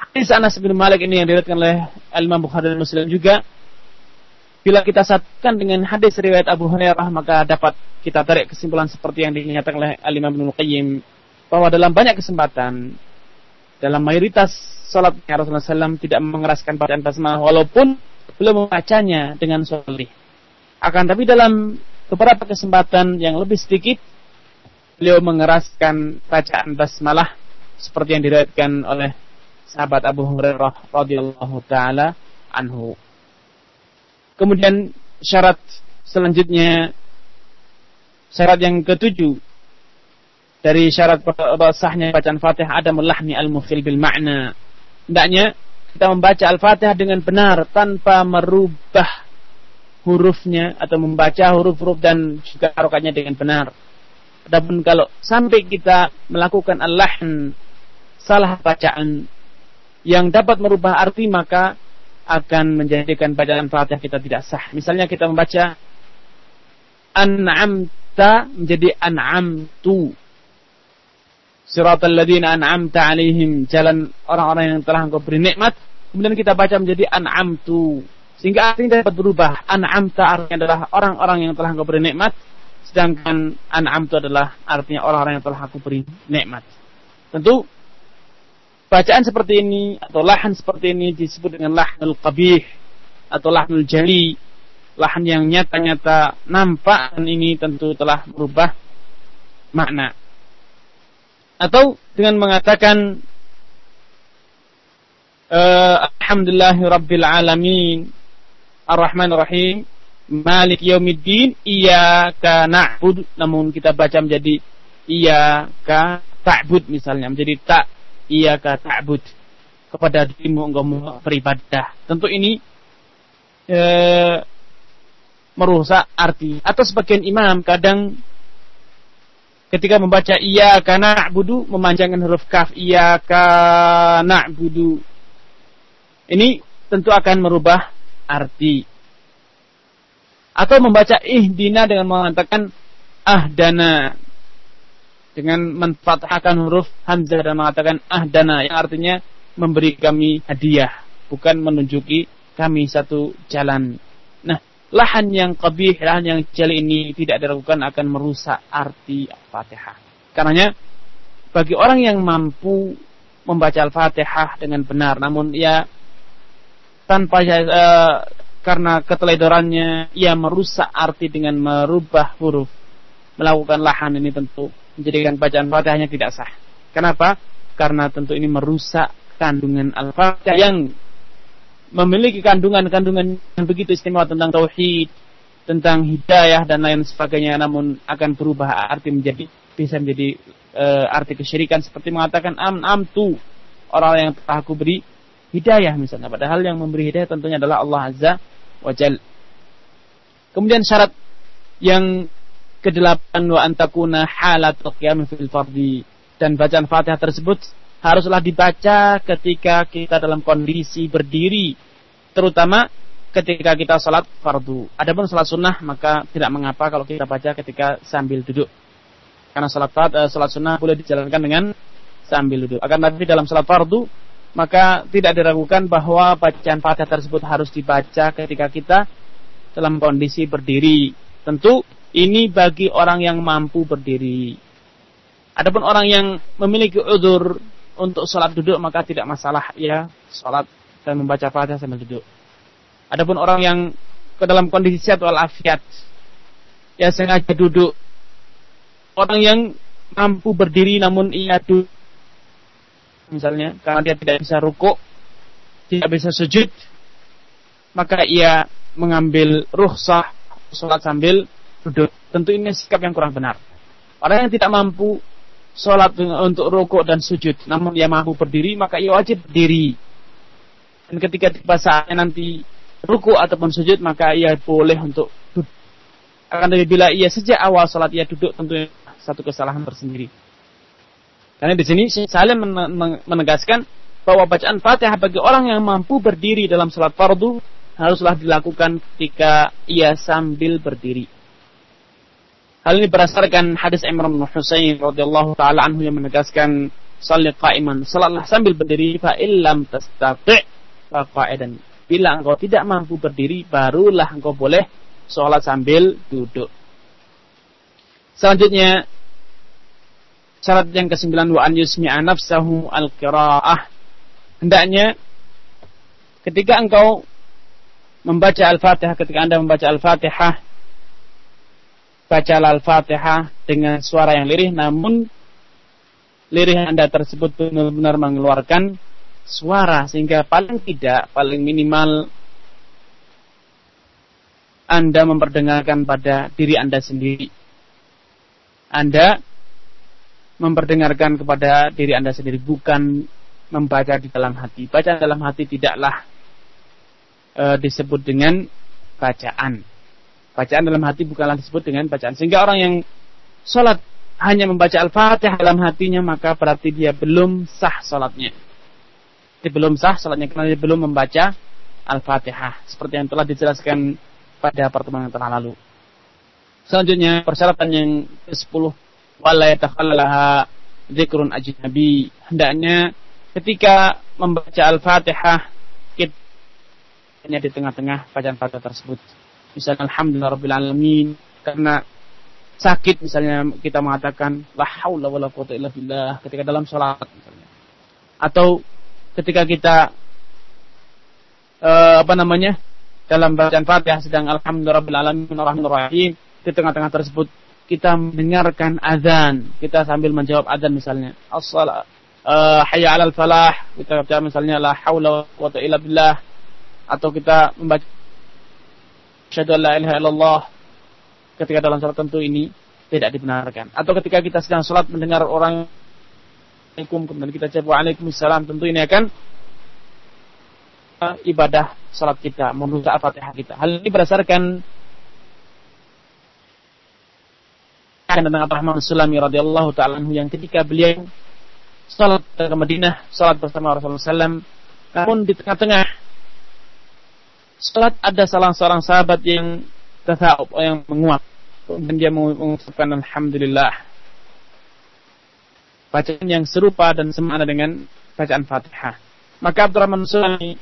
[SPEAKER 1] hadis Anas bin Malik ini yang diriwayatkan oleh Imam Bukhari dan Muslim juga bila kita satukan dengan hadis riwayat Abu Hurairah maka dapat kita tarik kesimpulan seperti yang dinyatakan oleh Al Imam Ibnu Qayyim bahwa dalam banyak kesempatan dalam mayoritas sholat Rasulullah SAW tidak mengeraskan bacaan basmalah walaupun belum membacanya dengan solih. Akan tapi dalam beberapa kesempatan yang lebih sedikit beliau mengeraskan bacaan basmalah seperti yang diriwayatkan oleh sahabat Abu Hurairah radhiyallahu taala anhu. Kemudian syarat selanjutnya syarat yang ketujuh dari syarat sahnya bacaan Fatihah ada mulahni al-mukhil bil makna. Hendaknya kita membaca Al-Fatihah dengan benar tanpa merubah hurufnya atau membaca huruf-huruf dan juga harokatnya dengan benar. Adapun kalau sampai kita melakukan al-lahn salah bacaan yang dapat merubah arti maka akan menjadikan bacaan Fatihah kita tidak sah. Misalnya kita membaca an'amta menjadi an'amtu. Siratal ladzina an'amta alaihim jalan orang-orang yang telah engkau beri nikmat kemudian kita baca menjadi an'amtu sehingga artinya dapat berubah an'amta artinya adalah orang-orang yang telah engkau beri nikmat sedangkan an'amtu adalah artinya orang-orang yang telah aku beri nikmat tentu bacaan seperti ini atau lahan seperti ini disebut dengan lahnul qabih atau lahnul jali. Lahan yang nyata-nyata nampak dan ini tentu telah berubah makna. Atau dengan mengatakan uh, Alhamdulillahi Rabbil Alamin Ar-Rahman Rahim Malik Yaumiddin Iyaka na'bud. Namun kita baca menjadi Iyaka ta'bud misalnya Menjadi tak Iyaka ta'bud Kepada dirimu engkau beribadah Tentu ini eh, Merusak arti Atau sebagian imam kadang Ketika membaca Iyaka na'budu Memanjangkan huruf kaf Iyaka na'budu ini tentu akan merubah arti. Atau membaca ihdina dengan mengatakan ahdana. Dengan menfathahkan huruf hamzah dan mengatakan ahdana. Yang artinya memberi kami hadiah. Bukan menunjuki kami satu jalan. Nah, lahan yang kabih, lahan yang jeli ini tidak dilakukan akan merusak arti Al-Fatihah. Karenanya, bagi orang yang mampu membaca Al-Fatihah dengan benar, namun ia tanpa uh, karena keteledorannya ia merusak arti dengan merubah huruf melakukan lahan ini tentu menjadikan bacaan Fatihahnya tidak sah. Kenapa? Karena tentu ini merusak kandungan Al-Fatihah yang memiliki kandungan-kandungan yang begitu istimewa tentang tauhid, tentang hidayah dan lain sebagainya namun akan berubah arti menjadi bisa menjadi e, arti kesyirikan seperti mengatakan am am tu orang yang telah aku beri hidayah misalnya. Padahal yang memberi hidayah tentunya adalah Allah Azza wa Jal. Kemudian syarat yang kedelapan wa antakuna halat qiyam fil fardi dan bacaan Fatihah tersebut haruslah dibaca ketika kita dalam kondisi berdiri terutama ketika kita salat fardu. Adapun salat sunnah maka tidak mengapa kalau kita baca ketika sambil duduk. Karena salat uh, salat sunnah boleh dijalankan dengan sambil duduk. Akan tetapi dalam salat fardu maka tidak diragukan bahwa bacaan Fatihah tersebut harus dibaca ketika kita dalam kondisi berdiri. Tentu ini bagi orang yang mampu berdiri. Adapun orang yang memiliki udur untuk sholat duduk maka tidak masalah ya sholat dan membaca Fatihah sambil duduk. Adapun orang yang ke dalam kondisi sehat walafiat ya sengaja duduk. Orang yang mampu berdiri namun ia duduk misalnya karena dia tidak bisa rukuk, tidak bisa sujud, maka ia mengambil ruhsah sholat sambil. Tentu ini sikap yang kurang benar. Orang yang tidak mampu sholat untuk rukuk dan sujud, namun ia mampu berdiri, maka ia wajib berdiri. Dan ketika tiba saatnya nanti rukuk ataupun sujud, maka ia boleh untuk duduk. Akan tetapi bila ia sejak awal sholat ia duduk, tentu satu kesalahan tersendiri. Karena di sini Salim menegaskan bahwa bacaan Fatihah bagi orang yang mampu berdiri dalam salat fardu haruslah dilakukan ketika ia sambil berdiri. Hal ini berdasarkan hadis Imran bin Husain radhiyallahu taala anhu yang menegaskan salat qa'iman, salatlah sambil berdiri fa illam tastati' fa qa'idan. Bila engkau tidak mampu berdiri, barulah engkau boleh sholat sambil duduk. Selanjutnya Syarat yang kesembilan wa an yusmi'a nafsahu al-qira'ah. Hendaknya ketika engkau membaca Al-Fatihah, ketika Anda membaca Al-Fatihah, baca Al-Fatihah dengan suara yang lirih namun lirih Anda tersebut benar-benar mengeluarkan suara sehingga paling tidak, paling minimal Anda memperdengarkan pada diri Anda sendiri. Anda memperdengarkan kepada diri Anda sendiri, bukan membaca di dalam hati. Baca dalam hati tidaklah e, disebut dengan bacaan. Bacaan dalam hati bukanlah disebut dengan bacaan. Sehingga orang yang sholat hanya membaca Al-Fatihah dalam hatinya, maka berarti dia belum sah sholatnya. Dia belum sah sholatnya karena dia belum membaca Al-Fatihah. Seperti yang telah dijelaskan pada pertemuan yang telah lalu. Selanjutnya persyaratan yang ke-10 wala yatakhallalaha dzikrun ajnabi. Hendaknya ketika membaca Al-Fatihah kita di tengah-tengah bacaan-bacaan tersebut. Misalnya alhamdulillah rabbil alamin karena sakit misalnya kita mengatakan la haula wala quwata illa billah ketika dalam salat misalnya. Atau ketika kita uh, apa namanya? dalam bacaan Fatihah sedang alhamdulillah rabbil alamin rahim di tengah-tengah tersebut kita mendengarkan azan, kita sambil menjawab azan misalnya, as-salat uh, hayya 'alal falah, kita baca misalnya la haula wa quwata illa billah atau kita membaca syahadu la ilaha illallah ketika dalam salat tentu ini tidak dibenarkan. Atau ketika kita sedang salat mendengar orang Assalamualaikum kemudian kita jawab Waalaikumsalam tentu ini akan uh, ibadah salat kita merusak Fatihah kita. Hal ini berdasarkan tentang Abdurrahman Sulami radhiyallahu taala yang ketika beliau salat ke Madinah, salat bersama Rasulullah SAW, namun di tengah-tengah salat ada salah seorang sahabat yang tatha'ub, yang menguap. Dan dia mengucapkan Alhamdulillah. Bacaan yang serupa dan semana dengan bacaan Fatihah. Maka Abdurrahman Sulami,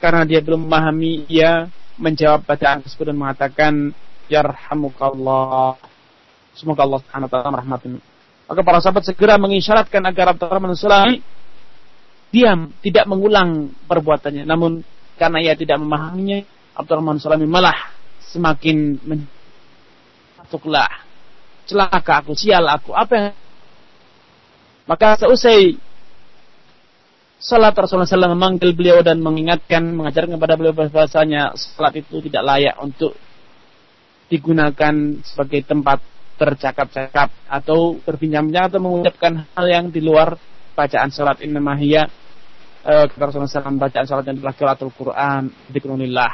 [SPEAKER 1] karena dia belum memahami, ia menjawab bacaan tersebut dan mengatakan, Yarhamukallah Semoga Allah Subhanahu wa taala merahmatin. Maka para sahabat segera mengisyaratkan agar Abdurrahman Sulami diam, tidak mengulang perbuatannya. Namun karena ia tidak memahaminya, Abdurrahman Sulami malah semakin masuklah celaka aku, sial aku. Apa yang maka seusai Salat Rasulullah SAW memanggil beliau dan mengingatkan, mengajarkan kepada beliau bahwasanya salat itu tidak layak untuk digunakan sebagai tempat bercakap-cakap atau berbincang-bincang atau mengucapkan hal yang di luar bacaan salat ini kata Rasulullah SAW bacaan salat yang adalah qiraatul Quran dzikrulillah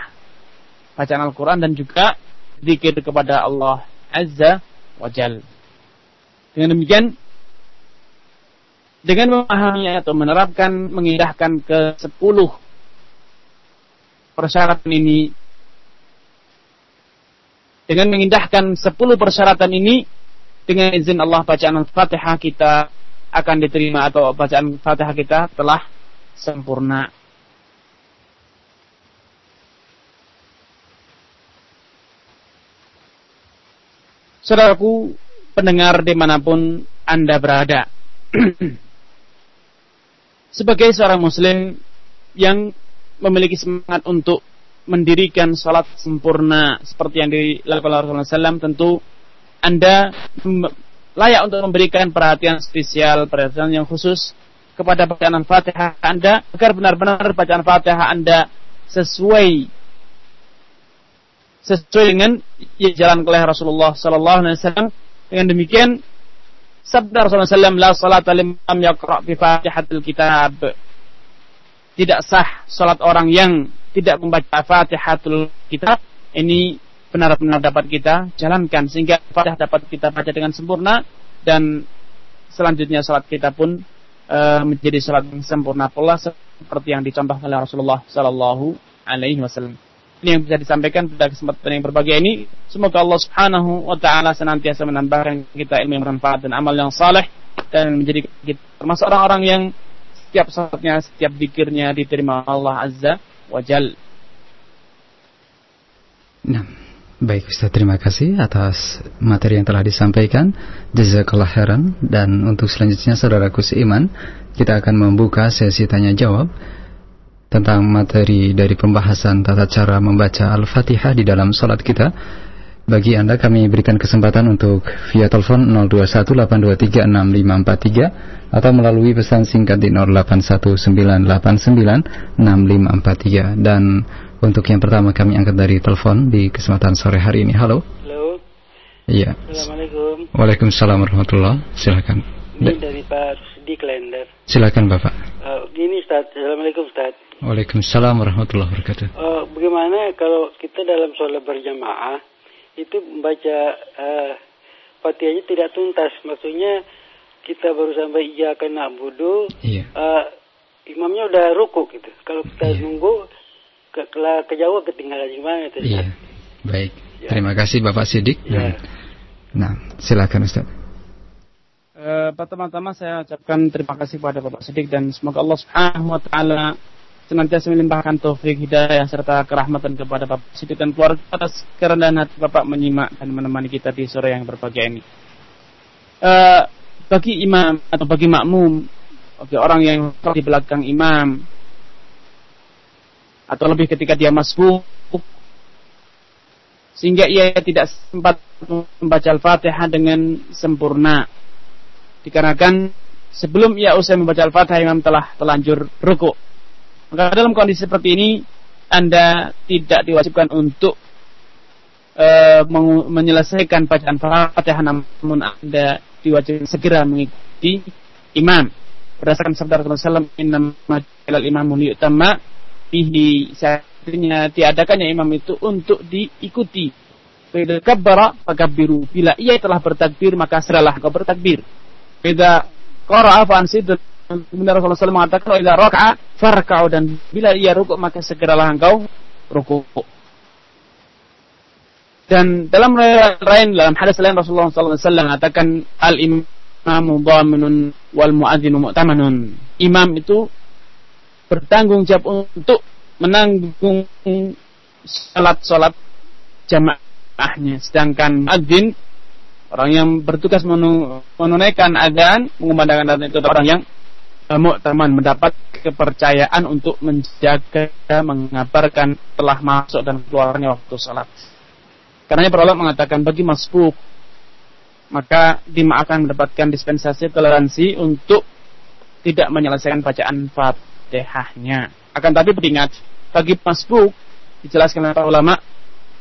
[SPEAKER 1] bacaan Al-Quran dan juga zikir kepada Allah Azza wa Jal. Dengan demikian dengan memahami atau menerapkan mengindahkan ke sepuluh persyaratan ini dengan mengindahkan 10 persyaratan ini dengan izin Allah bacaan Al-Fatihah kita akan diterima atau bacaan Fatihah kita telah sempurna. Saudaraku pendengar di mana pun Anda berada. Sebagai seorang muslim yang memiliki semangat untuk mendirikan salat sempurna seperti yang dilakukan Rasulullah SAW, tentu Anda layak untuk memberikan perhatian spesial, perhatian yang khusus kepada bacaan Fatihah Anda agar benar-benar bacaan Fatihah Anda sesuai sesuai dengan jalan oleh Rasulullah sallallahu alaihi wasallam. Dengan demikian sabda Rasulullah SAW, la salat lam yaqra bi Fatihatil Kitab. Tidak sah salat orang yang tidak membaca Fatihatul Kitab ini benar-benar dapat kita jalankan sehingga Fatihah dapat kita baca dengan sempurna dan selanjutnya salat kita pun e, menjadi salat yang sempurna pula seperti yang dicontohkan oleh Rasulullah Sallallahu Alaihi Wasallam. Ini yang bisa disampaikan pada kesempatan yang berbahagia ini. Semoga Allah Subhanahu Wa Taala senantiasa menambahkan kita ilmu yang bermanfaat dan amal yang saleh dan menjadi kita termasuk orang-orang yang setiap salatnya, setiap dikirnya diterima Allah Azza wajal.
[SPEAKER 2] Nah, Baik Ustaz, terima kasih atas materi yang telah disampaikan. Jazakallah khairan dan untuk selanjutnya saudaraku seiman, kita akan membuka sesi tanya jawab tentang materi dari pembahasan tata cara membaca Al-Fatihah di dalam salat kita. Bagi Anda kami berikan kesempatan untuk via telepon 0218236543 atau melalui pesan singkat di 0819896543 dan untuk yang pertama kami angkat dari telepon di kesempatan sore hari ini. Halo.
[SPEAKER 3] Halo.
[SPEAKER 2] Iya.
[SPEAKER 3] Assalamualaikum.
[SPEAKER 2] Waalaikumsalam warahmatullah. Silakan.
[SPEAKER 3] Ini dari Pak Rusdi Klender.
[SPEAKER 2] Silakan Bapak.
[SPEAKER 3] Uh, gini Ustaz, Assalamualaikum Ustaz.
[SPEAKER 2] Waalaikumsalam warahmatullahi wabarakatuh.
[SPEAKER 3] Uh, bagaimana kalau kita dalam sholat berjamaah itu membaca uh, Fatihahnya tidak tuntas, maksudnya kita baru sampai iya kena budu,
[SPEAKER 2] Iya.
[SPEAKER 3] uh, imamnya udah ruku gitu. Kalau kita
[SPEAKER 2] Iya.
[SPEAKER 3] nunggu ke, ke, kejauh ketinggalan gimana itu
[SPEAKER 2] Iya. Baik.
[SPEAKER 3] Ya.
[SPEAKER 2] Terima kasih Bapak Sidik.
[SPEAKER 3] Ya.
[SPEAKER 2] Nah, silakan Ustaz.
[SPEAKER 1] Eh, pertama-tama saya ucapkan terima kasih kepada Bapak Sidik dan semoga Allah Subhanahu wa taala senantiasa melimpahkan taufik hidayah serta kerahmatan kepada Bapak Sidik dan keluarga atas kerendahan hati Bapak menyimak dan menemani kita di sore yang berbahagia ini. Eh, bagi imam atau bagi makmum, bagi orang yang di belakang imam atau lebih ketika dia masbuk sehingga ia tidak sempat membaca Al-Fatihah dengan sempurna. Dikarenakan sebelum ia usai membaca Al-Fatihah imam telah telanjur ruku. Maka dalam kondisi seperti ini Anda tidak diwajibkan untuk mengu- menyelesaikan bacaan Fatihah namun Anda diwajibkan segera mengikuti imam. Berdasarkan sabda Rasulullah SAW, "Inna majal imamu liyutamma bihi." Artinya diadakannya imam itu untuk diikuti. Bila kabbara fakabbiru. Bila ia telah bertakbir maka seralah kau bertakbir. Bila qara'a fa ansid Kemudian Rasulullah SAW mengatakan, "Idza raka'a farka'u" dan bila ia rukuk maka segeralah engkau rukuk. Dan dalam lain dalam hadis lain Rasulullah SAW mengatakan al imamu dhaminun wal muadzinu mu'tamanun. Imam itu bertanggung jawab untuk menanggung salat-salat jamaahnya. Sedangkan muadzin orang yang bertugas menu- menunaikan adzan, mengumandangkan adzan itu orang yang mu'taman mendapat kepercayaan untuk menjaga mengabarkan telah masuk dan keluarnya waktu salat. Karenanya para ulama mengatakan bagi masbuk maka dimaafkan mendapatkan dispensasi toleransi untuk tidak menyelesaikan bacaan Fatihahnya. Akan tapi beringat bagi masbuk dijelaskan oleh para ulama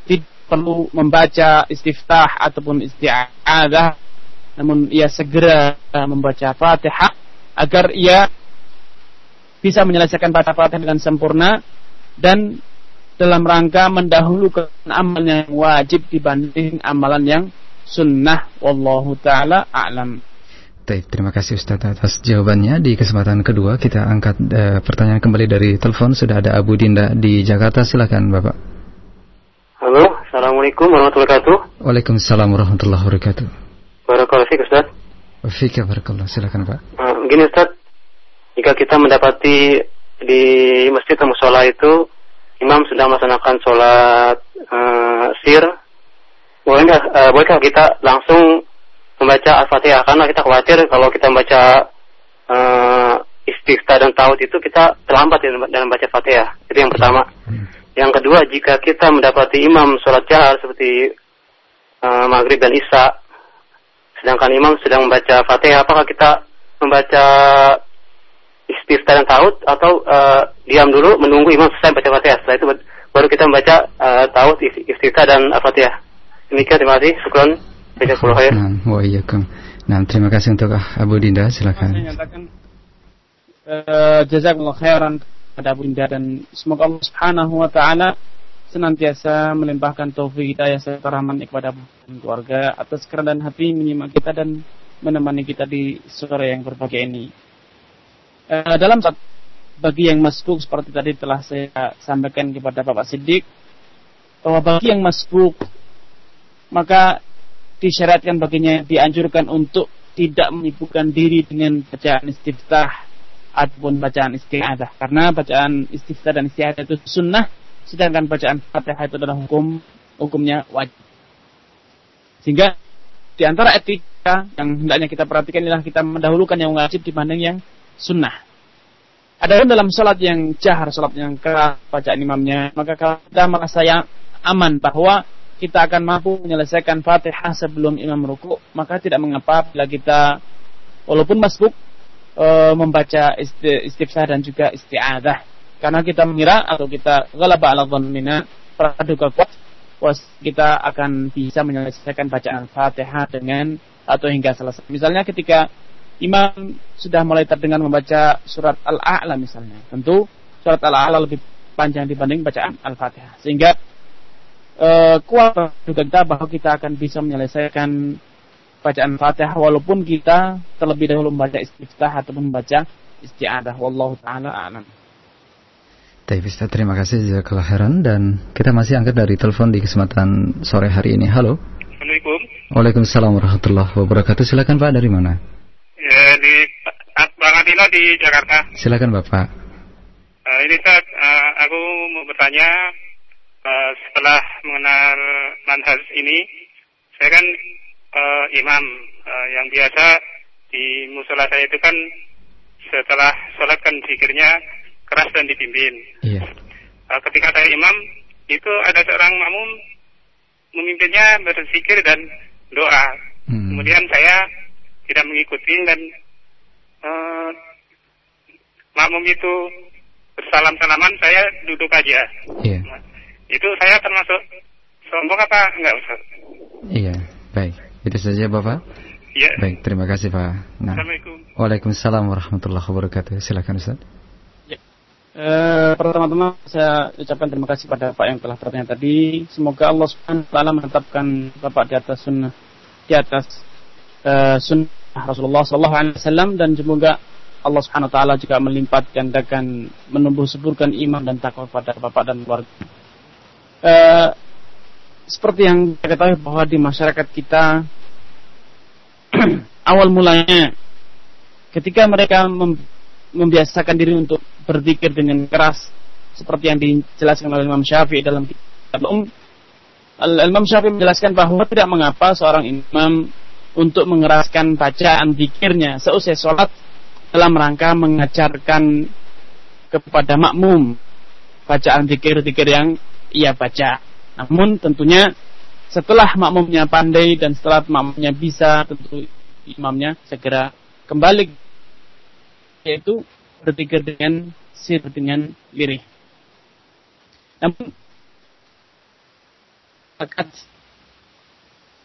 [SPEAKER 1] tidak perlu membaca istiftah ataupun isti'adah namun ia segera eh, membaca Fatihah agar ia bisa menyelesaikan baca Fatihah dengan sempurna dan dalam rangka mendahulukan amalan yang wajib dibanding amalan yang sunnah wallahu taala a'lam.
[SPEAKER 2] Baik, terima kasih Ustaz atas jawabannya. Di kesempatan kedua kita angkat eh, pertanyaan kembali dari telepon. Sudah ada Abu Dinda di Jakarta. Silakan Bapak.
[SPEAKER 3] Halo, Assalamualaikum warahmatullahi wabarakatuh.
[SPEAKER 2] Waalaikumsalam warahmatullahi wabarakatuh.
[SPEAKER 3] Barakallahu fiik, Ustaz.
[SPEAKER 2] Fika barakallah. Silakan Pak.
[SPEAKER 3] Gini Ustaz, jika kita mendapati di masjid atau musola itu imam sedang melaksanakan sholat uh, sir, bolehkah, uh, bolehkah kita langsung membaca Al-Fatihah? Karena kita khawatir kalau kita membaca uh, istighfar dan taut itu kita terlambat dalam dalam baca Fatihah. Itu yang pertama. Yang kedua, jika kita mendapati imam sholat jahar seperti uh, maghrib dan isya, sedangkan imam sedang membaca Fatihah, apakah kita membaca istighfar dan taut atau uh, diam dulu menunggu imam selesai baca Fatihah. Setelah itu baru kita membaca uh, taut, istighfar dan Al-Fatihah. Demikian terima kasih. Syukran. Jazakallahu khair.
[SPEAKER 2] Nah, wa iyyakum. Nah, terima kasih untuk Abu Dinda.
[SPEAKER 1] Saya
[SPEAKER 2] Silakan.
[SPEAKER 1] eh, jazakallahu khairan kepada Abu Dinda dan semoga Allah Subhanahu wa taala senantiasa melimpahkan taufik hidayah serta rahmatnya kepada Abu dan keluarga atas kerendahan hati menyimak kita dan menemani kita di sore yang berbahagia ini. Eh, dalam bagi yang masbuk seperti tadi telah saya sampaikan kepada Bapak Siddiq bahwa bagi yang masbuk maka disyariatkan baginya dianjurkan untuk tidak menyibukkan diri dengan bacaan istiftah ataupun bacaan isti'adah karena bacaan istiftah dan isti'adah itu sunnah sedangkan bacaan fatihah itu adalah hukum hukumnya wajib. Sehingga di antara etika yang hendaknya kita perhatikan adalah kita mendahulukan yang wajib dibanding yang sunnah. Ada dalam sholat yang jahar, sholat yang keras, bacaan imamnya, maka kalau kita merasa yang aman bahwa kita akan mampu menyelesaikan fatihah sebelum imam ruku, maka tidak mengapa bila kita walaupun masbuk e, membaca istifsah dan juga isti'adah. Karena kita mengira atau kita ghalaba ala dhannina praduga kuat was kita akan bisa menyelesaikan bacaan Fatihah dengan atau hingga selesai. Misalnya ketika imam sudah mulai terdengar membaca surat Al-A'la misalnya. Tentu surat Al-A'la lebih panjang dibanding bacaan Al-Fatihah. Sehingga uh, kuat juga kita bahwa kita akan bisa menyelesaikan bacaan Fatihah walaupun kita terlebih dahulu membaca istiftah atau membaca isti'adah. Wallahu taala a'lam.
[SPEAKER 2] Ustaz, terima kasih jazakallah khairan dan kita masih angkat dari telepon di kesempatan sore hari ini. Halo.
[SPEAKER 4] Assalamualaikum.
[SPEAKER 2] Waalaikumsalam warahmatullahi wabarakatuh. Silakan Pak dari mana?
[SPEAKER 4] Ya, di Bang Adila di Jakarta.
[SPEAKER 2] Silakan Bapak.
[SPEAKER 4] Uh, ini Ustaz, uh, aku mau bertanya uh, setelah mengenal manhaj ini, saya kan uh, imam uh, yang biasa di musola saya itu kan setelah sholat kan zikirnya keras dan dipimpin.
[SPEAKER 2] Iya.
[SPEAKER 4] Uh, ketika saya imam, itu ada seorang makmum memimpinnya berzikir dan doa. Hmm. Kemudian saya tidak mengikuti dan uh, makmum itu bersalam-salaman saya duduk aja.
[SPEAKER 2] Iya.
[SPEAKER 4] Nah, itu saya termasuk sombong apa enggak Ustaz?
[SPEAKER 2] Iya, baik. Itu saja Bapak.
[SPEAKER 4] Iya.
[SPEAKER 2] Baik, terima kasih Pak.
[SPEAKER 4] Nah. Assalamualaikum.
[SPEAKER 2] Waalaikumsalam warahmatullahi wabarakatuh. Silakan Ustaz.
[SPEAKER 1] Ya. E, pertama-tama saya ucapkan terima kasih pada Pak yang telah bertanya tadi. Semoga Allah Subhanahu wa menetapkan Bapak di atas sunnah di atas uh, sunnah Rasulullah Wasallam dan semoga Allah Subhanahu Wa Taala juga melipat gandakan menumbuh suburkan iman dan takwa pada bapak dan keluarga. Uh, seperti yang kita ketahui bahwa di masyarakat kita awal mulanya ketika mereka membiasakan diri untuk berzikir dengan keras seperti yang dijelaskan oleh Imam Syafi'i dalam kitab Um Imam Syafi'i menjelaskan bahwa tidak mengapa seorang imam untuk mengeraskan bacaan zikirnya seusai sholat dalam rangka mengajarkan kepada makmum bacaan zikir-zikir yang ia baca. Namun tentunya setelah makmumnya pandai dan setelah makmumnya bisa tentu imamnya segera kembali yaitu berzikir dengan sir dengan lirih. Namun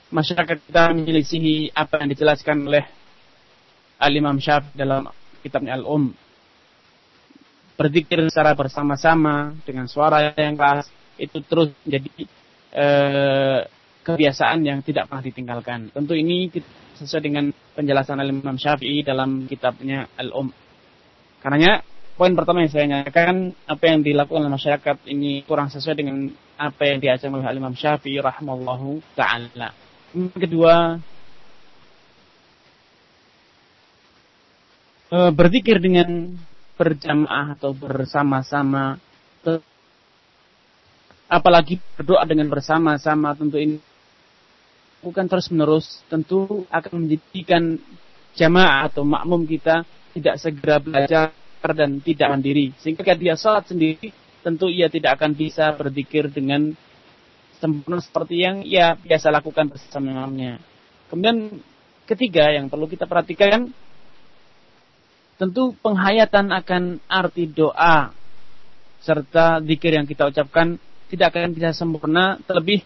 [SPEAKER 1] masyarakat kita menyelisihi apa yang dijelaskan oleh Al-Imam Syafi'i dalam kitabnya Al-Um. Berzikir secara bersama-sama dengan suara yang keras itu terus menjadi e, kebiasaan yang tidak pernah ditinggalkan. Tentu ini sesuai dengan penjelasan Al-Imam Syafi'i dalam kitabnya Al-Um. Karenanya poin pertama yang saya nyatakan apa yang dilakukan oleh masyarakat ini kurang sesuai dengan apa yang diajarkan oleh Al-Imam Syafi'i rahimallahu taala. Kedua, e, berzikir dengan berjamaah atau bersama-sama apalagi berdoa dengan bersama-sama tentu ini bukan terus menerus tentu akan menjadikan jamaah atau makmum kita tidak segera belajar dan tidak mandiri sehingga dia salat sendiri tentu ia tidak akan bisa berzikir dengan sempurna seperti yang ia biasa lakukan bersama imamnya. Kemudian ketiga yang perlu kita perhatikan tentu penghayatan akan arti doa serta zikir yang kita ucapkan tidak akan bisa sempurna terlebih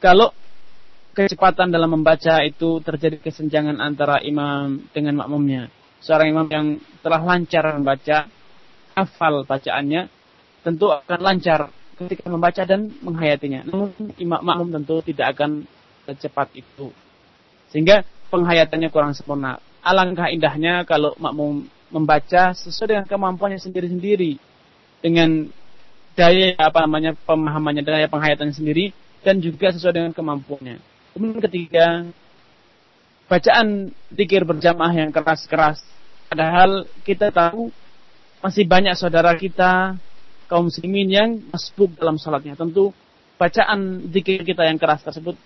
[SPEAKER 1] kalau kecepatan dalam membaca itu terjadi kesenjangan antara imam dengan makmumnya. Seorang imam yang telah lancar membaca, hafal bacaannya, tentu akan lancar ketika membaca dan menghayatinya. Namun imam makmum tentu tidak akan secepat itu. Sehingga penghayatannya kurang sempurna. Alangkah indahnya kalau makmum membaca sesuai dengan kemampuannya sendiri-sendiri. Dengan daya apa namanya pemahamannya daya penghayatannya sendiri dan juga sesuai dengan kemampuannya. Kemudian ketiga bacaan zikir berjamaah yang keras-keras. Padahal kita tahu masih banyak saudara kita kaum muslimin yang masbuk dalam salatnya. Tentu bacaan zikir kita yang keras tersebut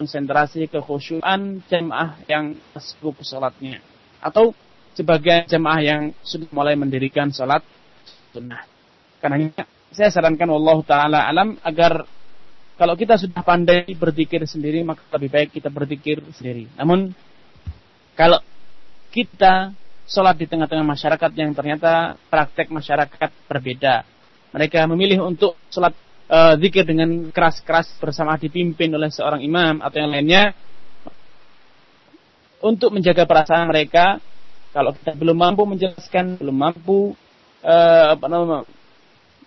[SPEAKER 1] konsentrasi kekhusyuan jemaah yang sibuk sholatnya atau sebagai jemaah yang sudah mulai mendirikan sholat sunnah. Karena saya sarankan Allah Ta'ala alam agar kalau kita sudah pandai berzikir sendiri maka lebih baik kita berzikir sendiri. Namun kalau kita sholat di tengah-tengah masyarakat yang ternyata praktek masyarakat berbeda. Mereka memilih untuk sholat uh, zikir dengan keras-keras bersama dipimpin oleh seorang imam atau yang lainnya untuk menjaga perasaan mereka kalau kita belum mampu menjelaskan belum mampu uh, apa namanya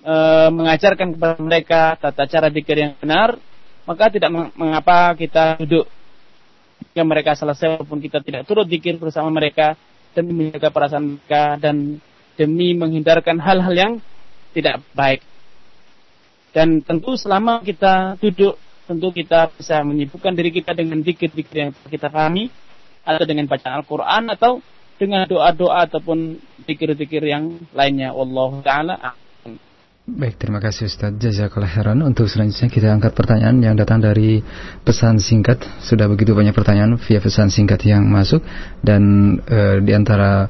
[SPEAKER 1] uh, mengajarkan kepada mereka tata cara zikir yang benar maka tidak mengapa kita duduk jika mereka selesai walaupun kita tidak turut zikir bersama mereka demi menjaga perasaan mereka dan demi menghindarkan hal-hal yang tidak baik dan tentu selama kita duduk, tentu kita bisa menyibukkan diri kita dengan dikit-dikit yang kita pahami, atau dengan bacaan Al-Quran, atau dengan doa-doa ataupun pikir-pikir yang lainnya. Allah Ta'ala
[SPEAKER 2] Baik, terima kasih Ustaz Jazakallah khairan. Untuk selanjutnya kita angkat pertanyaan yang datang dari pesan singkat. Sudah begitu banyak pertanyaan via pesan singkat yang masuk dan e, di antara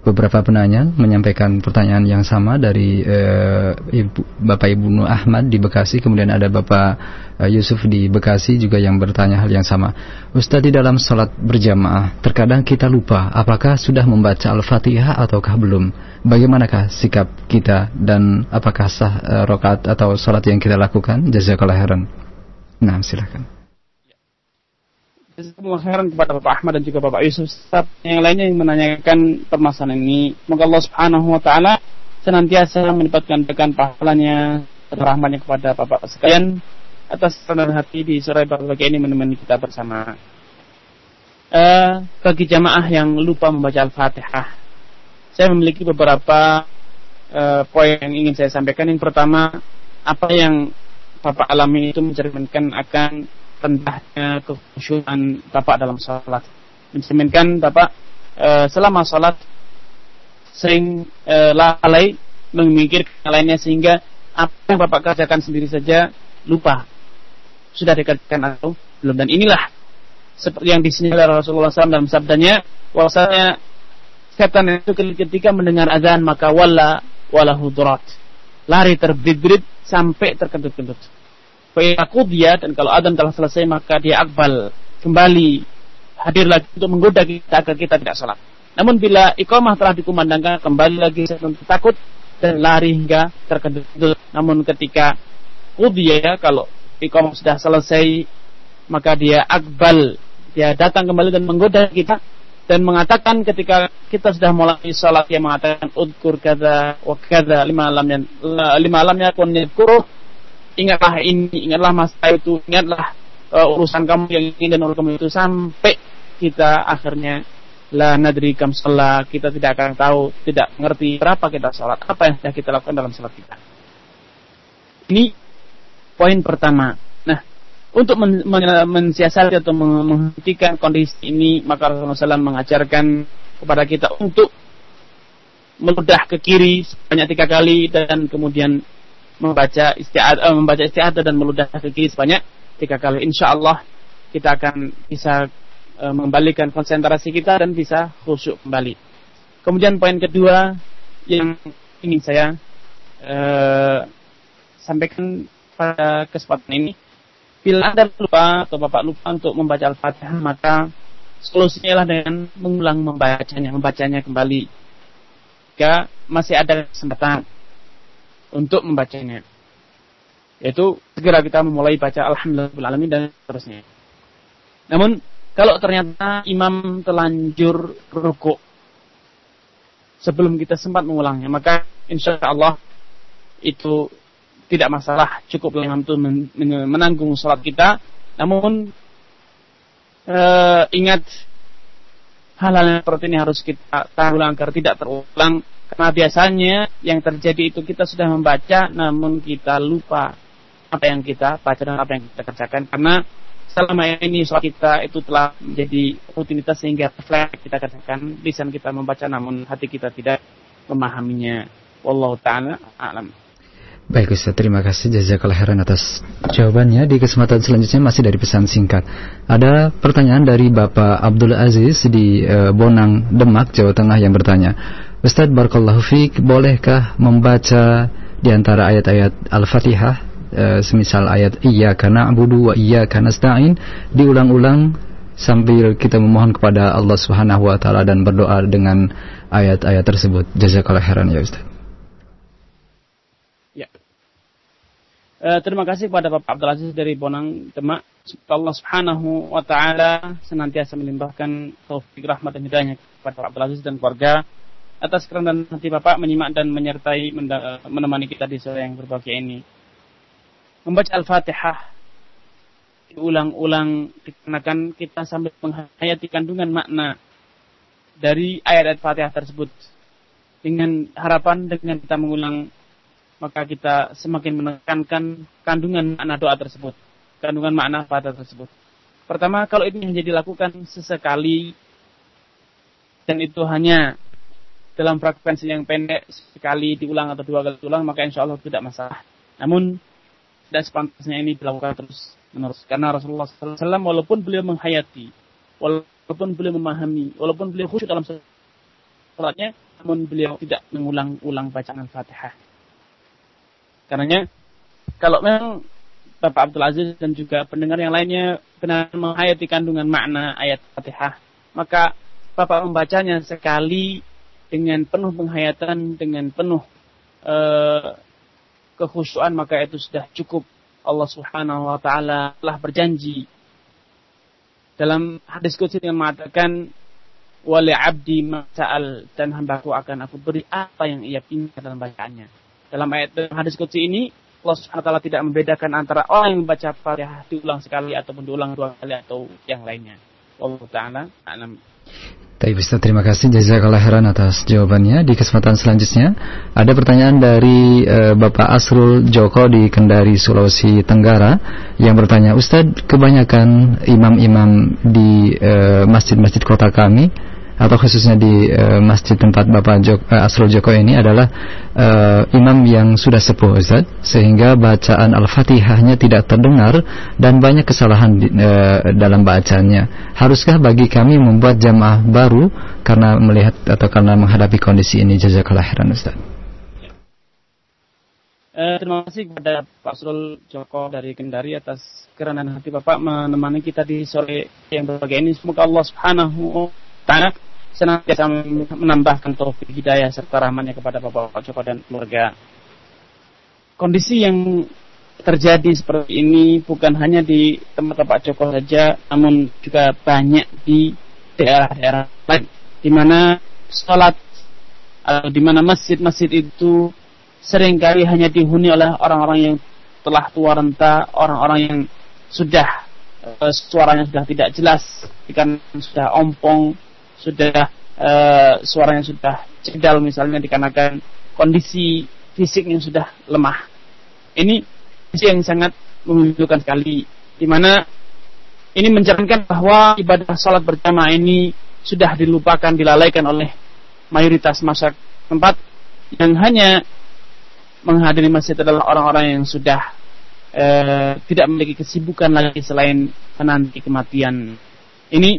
[SPEAKER 2] beberapa penanya menyampaikan pertanyaan yang sama dari uh, Ibu, Bapak Ibu Nur Ahmad di Bekasi, kemudian ada Bapak uh, Yusuf di Bekasi juga yang bertanya hal yang sama. Ustaz di dalam sholat berjamaah, terkadang kita lupa apakah sudah membaca Al-Fatihah ataukah belum. Bagaimanakah sikap kita dan apakah sah uh, rokat atau sholat yang kita lakukan? Jazakallah khairan. Nah, silakan
[SPEAKER 1] khairan kepada Bapak Ahmad dan juga Bapak Yusuf yang lainnya yang menanyakan permasalahan ini. Semoga Allah Subhanahu wa taala senantiasa mendapatkan dekan pahalanya dan rahmatnya kepada Bapak sekalian atas rendah hati di sore berbagai ini menemani kita bersama. Uh, bagi jamaah yang lupa membaca Al-Fatihah, saya memiliki beberapa uh, poin yang ingin saya sampaikan. Yang pertama, apa yang Bapak alami itu mencerminkan akan rendahnya kekhusyuan Bapak dalam sholat. Mencerminkan Bapak e, selama sholat sering e, lalai memikirkan lainnya sehingga apa yang Bapak kerjakan sendiri saja lupa. Sudah dikerjakan atau belum. Dan inilah seperti yang di sini oleh Rasulullah SAW dalam sabdanya bahwasanya setan itu ketika mendengar azan maka wala wala hudurat lari terbit-bit sampai terkentut-kentut dia dan kalau Adam telah selesai maka dia akbal kembali hadir lagi untuk menggoda kita agar kita tidak sholat. Namun bila iqamah telah dikumandangkan kembali lagi tentu takut dan lari hingga terkejut. Namun ketika dia kalau iqamah sudah selesai maka dia akbal dia datang kembali dan menggoda kita dan mengatakan ketika kita sudah mulai sholat dia mengatakan udkur kata wa kata lima alamnya lima alamnya kun yadkuruh ingatlah ini, ingatlah masa itu, ingatlah uh, urusan kamu yang ini dan urusan kamu itu sampai kita akhirnya la nadri kam kita tidak akan tahu, tidak mengerti berapa kita sholat, apa yang sudah kita lakukan dalam sholat kita. Ini poin pertama. Nah, untuk men men mensiasati atau menghentikan kondisi ini, maka Rasulullah SAW mengajarkan kepada kita untuk meludah ke kiri sebanyak tiga kali dan kemudian membaca istiadah uh, membaca istiadah dan meludah ke kiri sebanyak tiga kali. Insya Allah kita akan bisa uh, membalikan konsentrasi kita dan bisa khusyuk kembali. Kemudian poin kedua yang ingin saya uh, sampaikan pada kesempatan ini, bila anda lupa atau bapak lupa untuk membaca al-fatihah maka solusinya adalah dengan mengulang membacanya, membacanya kembali. Jika masih ada kesempatan untuk membacanya. Yaitu segera kita memulai baca Alhamdulillah dan seterusnya. Namun kalau ternyata imam telanjur rukuk sebelum kita sempat mengulangnya, maka insya Allah itu tidak masalah cukup imam itu menanggung sholat kita. Namun uh, ingat hal-hal seperti ini harus kita tanggulang agar tidak terulang karena biasanya yang terjadi itu kita sudah membaca namun kita lupa apa yang kita baca dan apa yang kita kerjakan karena selama ini sholat kita itu telah menjadi rutinitas sehingga refleks kita kerjakan lisan kita membaca namun hati kita tidak memahaminya wallahu taala alam
[SPEAKER 2] Baik Ustaz, terima kasih jazakallah khairan atas jawabannya. Di kesempatan selanjutnya masih dari pesan singkat. Ada pertanyaan dari Bapak Abdul Aziz di uh, Bonang, Demak, Jawa Tengah yang bertanya, Ustadz Barakallahu Fik, bolehkah membaca di antara ayat-ayat Al-Fatihah uh, semisal ayat Iya karena abudu wa iya karena nasta'in diulang-ulang sambil kita memohon kepada Allah Subhanahu wa taala dan berdoa dengan ayat-ayat tersebut. Jazakallah khairan ya Ustaz.
[SPEAKER 1] Uh, terima kasih kepada Bapak Abdul Aziz dari Bonang Demak. Allah Subhanahu wa taala senantiasa melimpahkan taufik rahmat dan hidayahnya kepada Abdul Aziz dan keluarga atas kerendahan hati Bapak menyimak dan menyertai menemani kita di sore yang berbahagia ini. Membaca Al-Fatihah diulang-ulang dikarenakan kita sambil menghayati kandungan makna dari ayat-ayat Fatihah tersebut dengan harapan dengan kita mengulang maka kita semakin menekankan kandungan makna doa tersebut, kandungan makna pada tersebut. Pertama, kalau ini hanya dilakukan sesekali dan itu hanya dalam frekuensi yang pendek sekali diulang atau dua kali diulang, maka insya Allah tidak masalah. Namun tidak sepantasnya ini dilakukan terus menerus karena Rasulullah SAW walaupun beliau menghayati, walaupun beliau memahami, walaupun beliau khusyuk dalam sholatnya, namun beliau tidak mengulang-ulang bacaan Al-Fatihah. Karenanya kalau memang Bapak Abdul Aziz dan juga pendengar yang lainnya benar menghayati kandungan makna ayat Fatihah, maka Bapak membacanya sekali dengan penuh penghayatan, dengan penuh uh, kekhusyuan, maka itu sudah cukup. Allah Subhanahu wa taala telah berjanji dalam hadis qudsi yang mengatakan wali abdi ma'al dan hambaku akan aku beri apa yang ia pinta dalam bacaannya. Dalam ayat dalam hadis kutsi ini, Allah SWT tidak membedakan antara orang yang membaca Fatihah diulang sekali ataupun diulang dua kali atau yang lainnya. Allah Ta'ala alam.
[SPEAKER 2] Baik Ustaz, terima kasih Jazakallah khairan atas jawabannya. Di kesempatan selanjutnya ada pertanyaan dari uh, Bapak Asrul Joko di Kendari, Sulawesi Tenggara yang bertanya, Ustadz, kebanyakan imam-imam di eh, masjid-masjid uh, kota kami atau khususnya di uh, masjid tempat Bapak Jok, uh, Asrul Joko ini adalah uh, imam yang sudah sepuh Ustaz sehingga bacaan Al-Fatihahnya tidak terdengar dan banyak kesalahan di, uh, dalam bacaannya. Haruskah bagi kami membuat jamaah baru karena melihat atau karena menghadapi kondisi ini jazakallah khairan Ustaz?
[SPEAKER 1] Terima kasih kepada Pak Asrul Joko dari Kendari atas kerendahan hati Bapak menemani kita di sore yang berbagai ini. Semoga Allah Subhanahu wa taala senantiasa menambahkan taufik hidayah serta rahmatnya kepada Bapak Joko dan keluarga. Kondisi yang terjadi seperti ini bukan hanya di tempat Pak Joko saja, namun juga banyak di daerah-daerah lain, di mana sholat atau di mana masjid-masjid itu sering kali hanya dihuni oleh orang-orang yang telah tua renta, orang-orang yang sudah uh, suaranya sudah tidak jelas, ikan sudah ompong, sudah uh, suaranya sudah cedal misalnya dikarenakan kondisi fisik yang sudah lemah. Ini kondisi yang sangat menunjukkan sekali di mana ini mencerminkan bahwa ibadah salat berjamaah ini sudah dilupakan, dilalaikan oleh mayoritas masyarakat tempat yang hanya menghadiri masjid adalah orang-orang yang sudah eh, tidak memiliki kesibukan lagi selain menanti kematian. Ini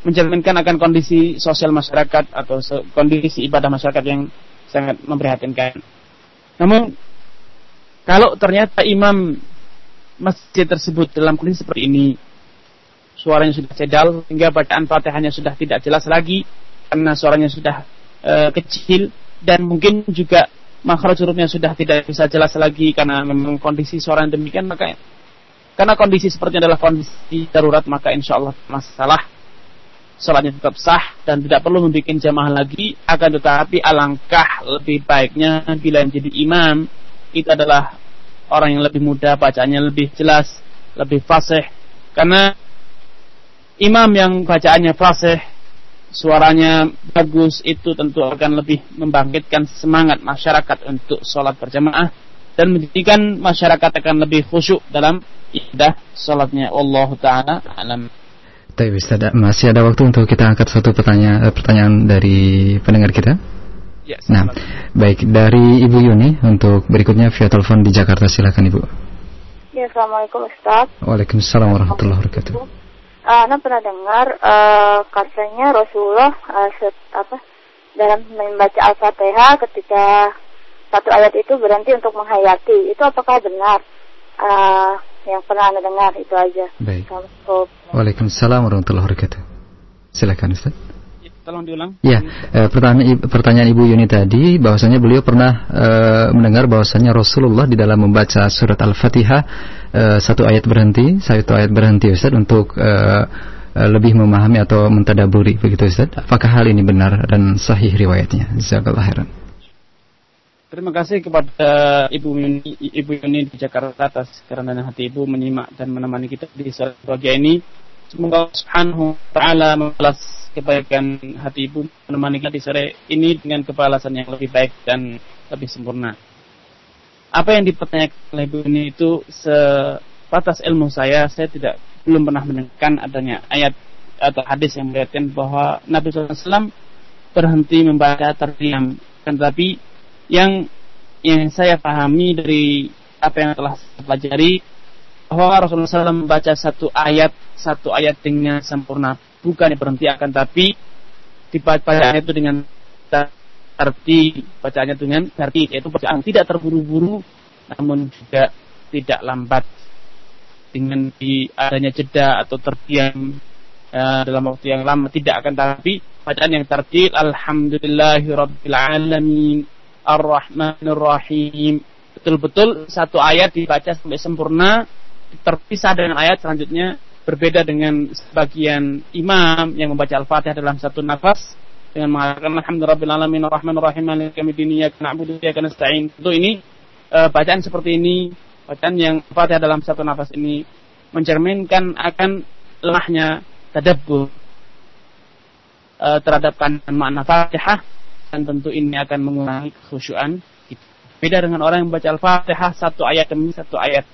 [SPEAKER 1] mencerminkan akan kondisi sosial masyarakat atau kondisi ibadah masyarakat yang sangat memprihatinkan. Namun kalau ternyata imam masjid tersebut dalam kondisi seperti ini suaranya sudah cedal hingga bacaan Fatihahnya sudah tidak jelas lagi karena suaranya sudah e, kecil dan mungkin juga makhraj hurufnya sudah tidak bisa jelas lagi karena memang kondisi suara yang demikian maka karena kondisi seperti adalah kondisi darurat maka insya Allah masalah sholatnya tetap sah dan tidak perlu membuat jamaah lagi akan tetapi alangkah lebih baiknya bila menjadi imam itu adalah orang yang lebih muda bacaannya lebih jelas lebih fasih. Karena imam yang bacaannya fasih suaranya bagus itu tentu akan lebih membangkitkan semangat masyarakat untuk sholat berjamaah dan menjadikan masyarakat akan lebih khusyuk dalam ibadah sholatnya Allah Ta'ala alam
[SPEAKER 2] tapi masih ada waktu untuk kita angkat satu pertanyaan, eh, pertanyaan dari pendengar kita. Ya, nah, baik dari Ibu Yuni untuk berikutnya via telepon di Jakarta silakan Ibu.
[SPEAKER 5] Ya, Assalamualaikum Ustaz.
[SPEAKER 2] Waalaikumsalam warahmatullahi wabarakatuh.
[SPEAKER 5] Uh, pernah dengar uh, katanya Rasulullah uh, set, apa dalam membaca Al-Fatihah ketika satu ayat itu berhenti untuk menghayati. Itu apakah benar? Uh, yang pernah Anda dengar itu aja.
[SPEAKER 2] Baik. Waalaikumsalam warahmatullahi wabarakatuh. Silakan Ustaz
[SPEAKER 1] tolong diulang.
[SPEAKER 2] Ya, eh, pertanyaan pertanyaan Ibu Yuni tadi bahwasanya beliau pernah eh, mendengar bahwasanya Rasulullah di dalam membaca surat Al-Fatihah eh, satu ayat berhenti, satu ayat berhenti Ustaz untuk eh, eh lebih memahami atau mentadaburi begitu Ustaz. Apakah hal ini benar dan sahih riwayatnya? Jazakallahu khairan.
[SPEAKER 1] Terima kasih kepada Ibu Yuni, Ibu Yuni di Jakarta atas kerendahan hati Ibu menyimak dan menemani kita di sore pagi ini. Semoga Subhanahu wa taala membalas kebaikan hati ibu menemani kita di sore ini dengan kebalasan yang lebih baik dan lebih sempurna. Apa yang dipertanyakan oleh ibu ini itu sebatas ilmu saya, saya tidak belum pernah mendengarkan adanya ayat atau hadis yang melihatkan bahwa Nabi SAW berhenti membaca terdiam. Kan tapi yang yang saya pahami dari apa yang telah saya pelajari bahwa Rasulullah SAW membaca satu ayat satu ayat dengan sempurna. Bukan berhenti akan tapi dibacaannya itu dengan arti bacaannya dengan arti yaitu bacaan tidak terburu-buru namun juga tidak lambat. Dengan di adanya jeda atau terdiam uh, dalam waktu yang lama tidak akan tapi bacaan yang tertil alhamdulillahirabbil alamin arrahmanir rahim betul-betul satu ayat dibaca sampai sempurna terpisah dengan ayat selanjutnya berbeda dengan sebagian imam yang membaca Al-Fatihah dalam satu nafas dengan mengatakan alhamdulillahirabbil alamin arrahmanir rahim. Tentu ini uh, bacaan seperti ini, bacaan yang Al-Fatihah dalam satu nafas ini mencerminkan akan lemahnya tadabbur uh, terhadap kandungan makna Fatihah dan tentu ini akan mengurangi kekhusyuan Beda dengan orang yang membaca Al-Fatihah satu ayat demi satu ayat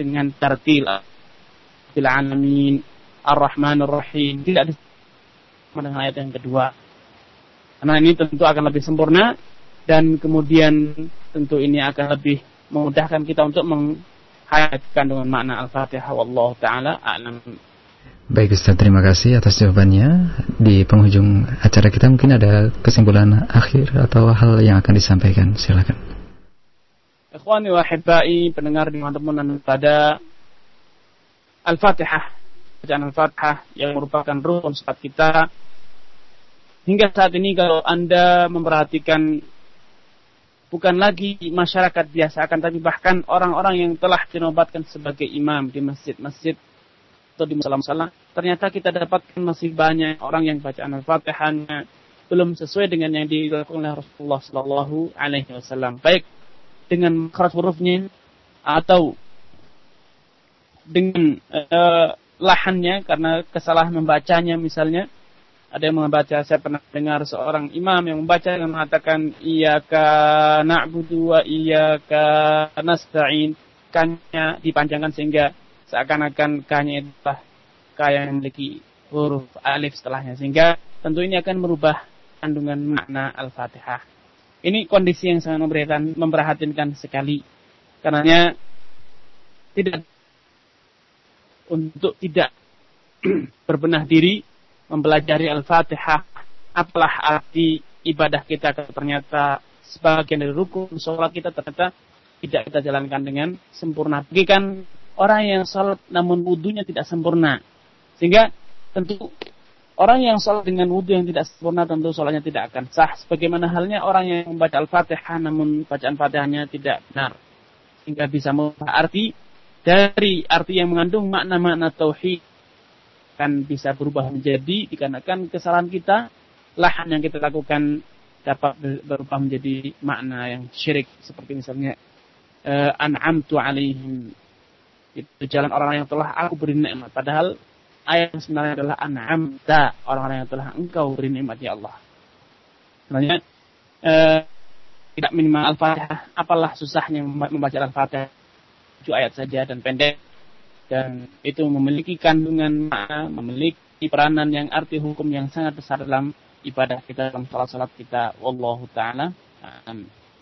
[SPEAKER 1] dengan tartil. Rabbil Alamin Ar-Rahman Ar-Rahim tidak dengan ayat yang kedua. Karena ini tentu akan lebih sempurna dan kemudian tentu ini akan lebih memudahkan kita untuk menghayatkan dengan makna Al-Fatihah. Wallahu taala a'lam
[SPEAKER 2] Baik Ustaz, terima kasih atas jawabannya. Di penghujung acara kita mungkin ada kesimpulan akhir atau hal yang akan disampaikan. Silakan.
[SPEAKER 1] Ikhwani wa pendengar di mana pada Al-Fatihah, bacaan Al-Fatihah yang merupakan rukun salat kita. Hingga saat ini kalau Anda memperhatikan bukan lagi masyarakat biasa akan tapi bahkan orang-orang yang telah dinobatkan sebagai imam di masjid-masjid atau di masalah-masalah ternyata kita dapatkan masih banyak orang yang bacaan Al-Fatihahnya belum sesuai dengan yang dilakukan oleh Rasulullah Shallallahu Alaihi Wasallam. Baik dengan keras hurufnya atau dengan uh, lahannya karena kesalahan membacanya misalnya ada yang membaca saya pernah dengar seorang imam yang membaca yang mengatakan iyyaka na'budu wa iyyaka nasta'in kanya dipanjangkan sehingga seakan-akan kanya itu ka yang memiliki huruf alif setelahnya sehingga tentu ini akan merubah kandungan makna Al-Fatihah. Ini kondisi yang sangat memperhatikan sekali. Karenanya tidak untuk tidak berbenah diri mempelajari Al-Fatihah apalah arti ibadah kita ternyata sebagian dari rukun sholat kita ternyata tidak kita jalankan dengan sempurna. Bagikan orang yang sholat namun wudhunya tidak sempurna. Sehingga tentu orang yang sholat dengan wudhu yang tidak sempurna tentu sholatnya tidak akan sah. Sebagaimana halnya orang yang membaca Al-Fatihah namun bacaan Fatihahnya tidak benar. Sehingga bisa mengubah arti dari arti yang mengandung makna-makna tauhid kan bisa berubah menjadi dikarenakan kesalahan kita lahan yang kita lakukan dapat berubah menjadi makna yang syirik seperti misalnya uh, an'amtu alaihim itu jalan orang yang telah aku beri nikmat. Padahal ayat yang sebenarnya adalah an'amta orang-orang yang telah engkau beri nikmat ya Allah. Sebenarnya uh, tidak minimal al-fatihah. Apalah susahnya membaca al-fatihah. Tujuh ayat saja dan pendek. Dan itu memiliki kandungan makna, memiliki peranan yang arti hukum yang sangat besar dalam ibadah kita dalam salat-salat kita. Wallahu taala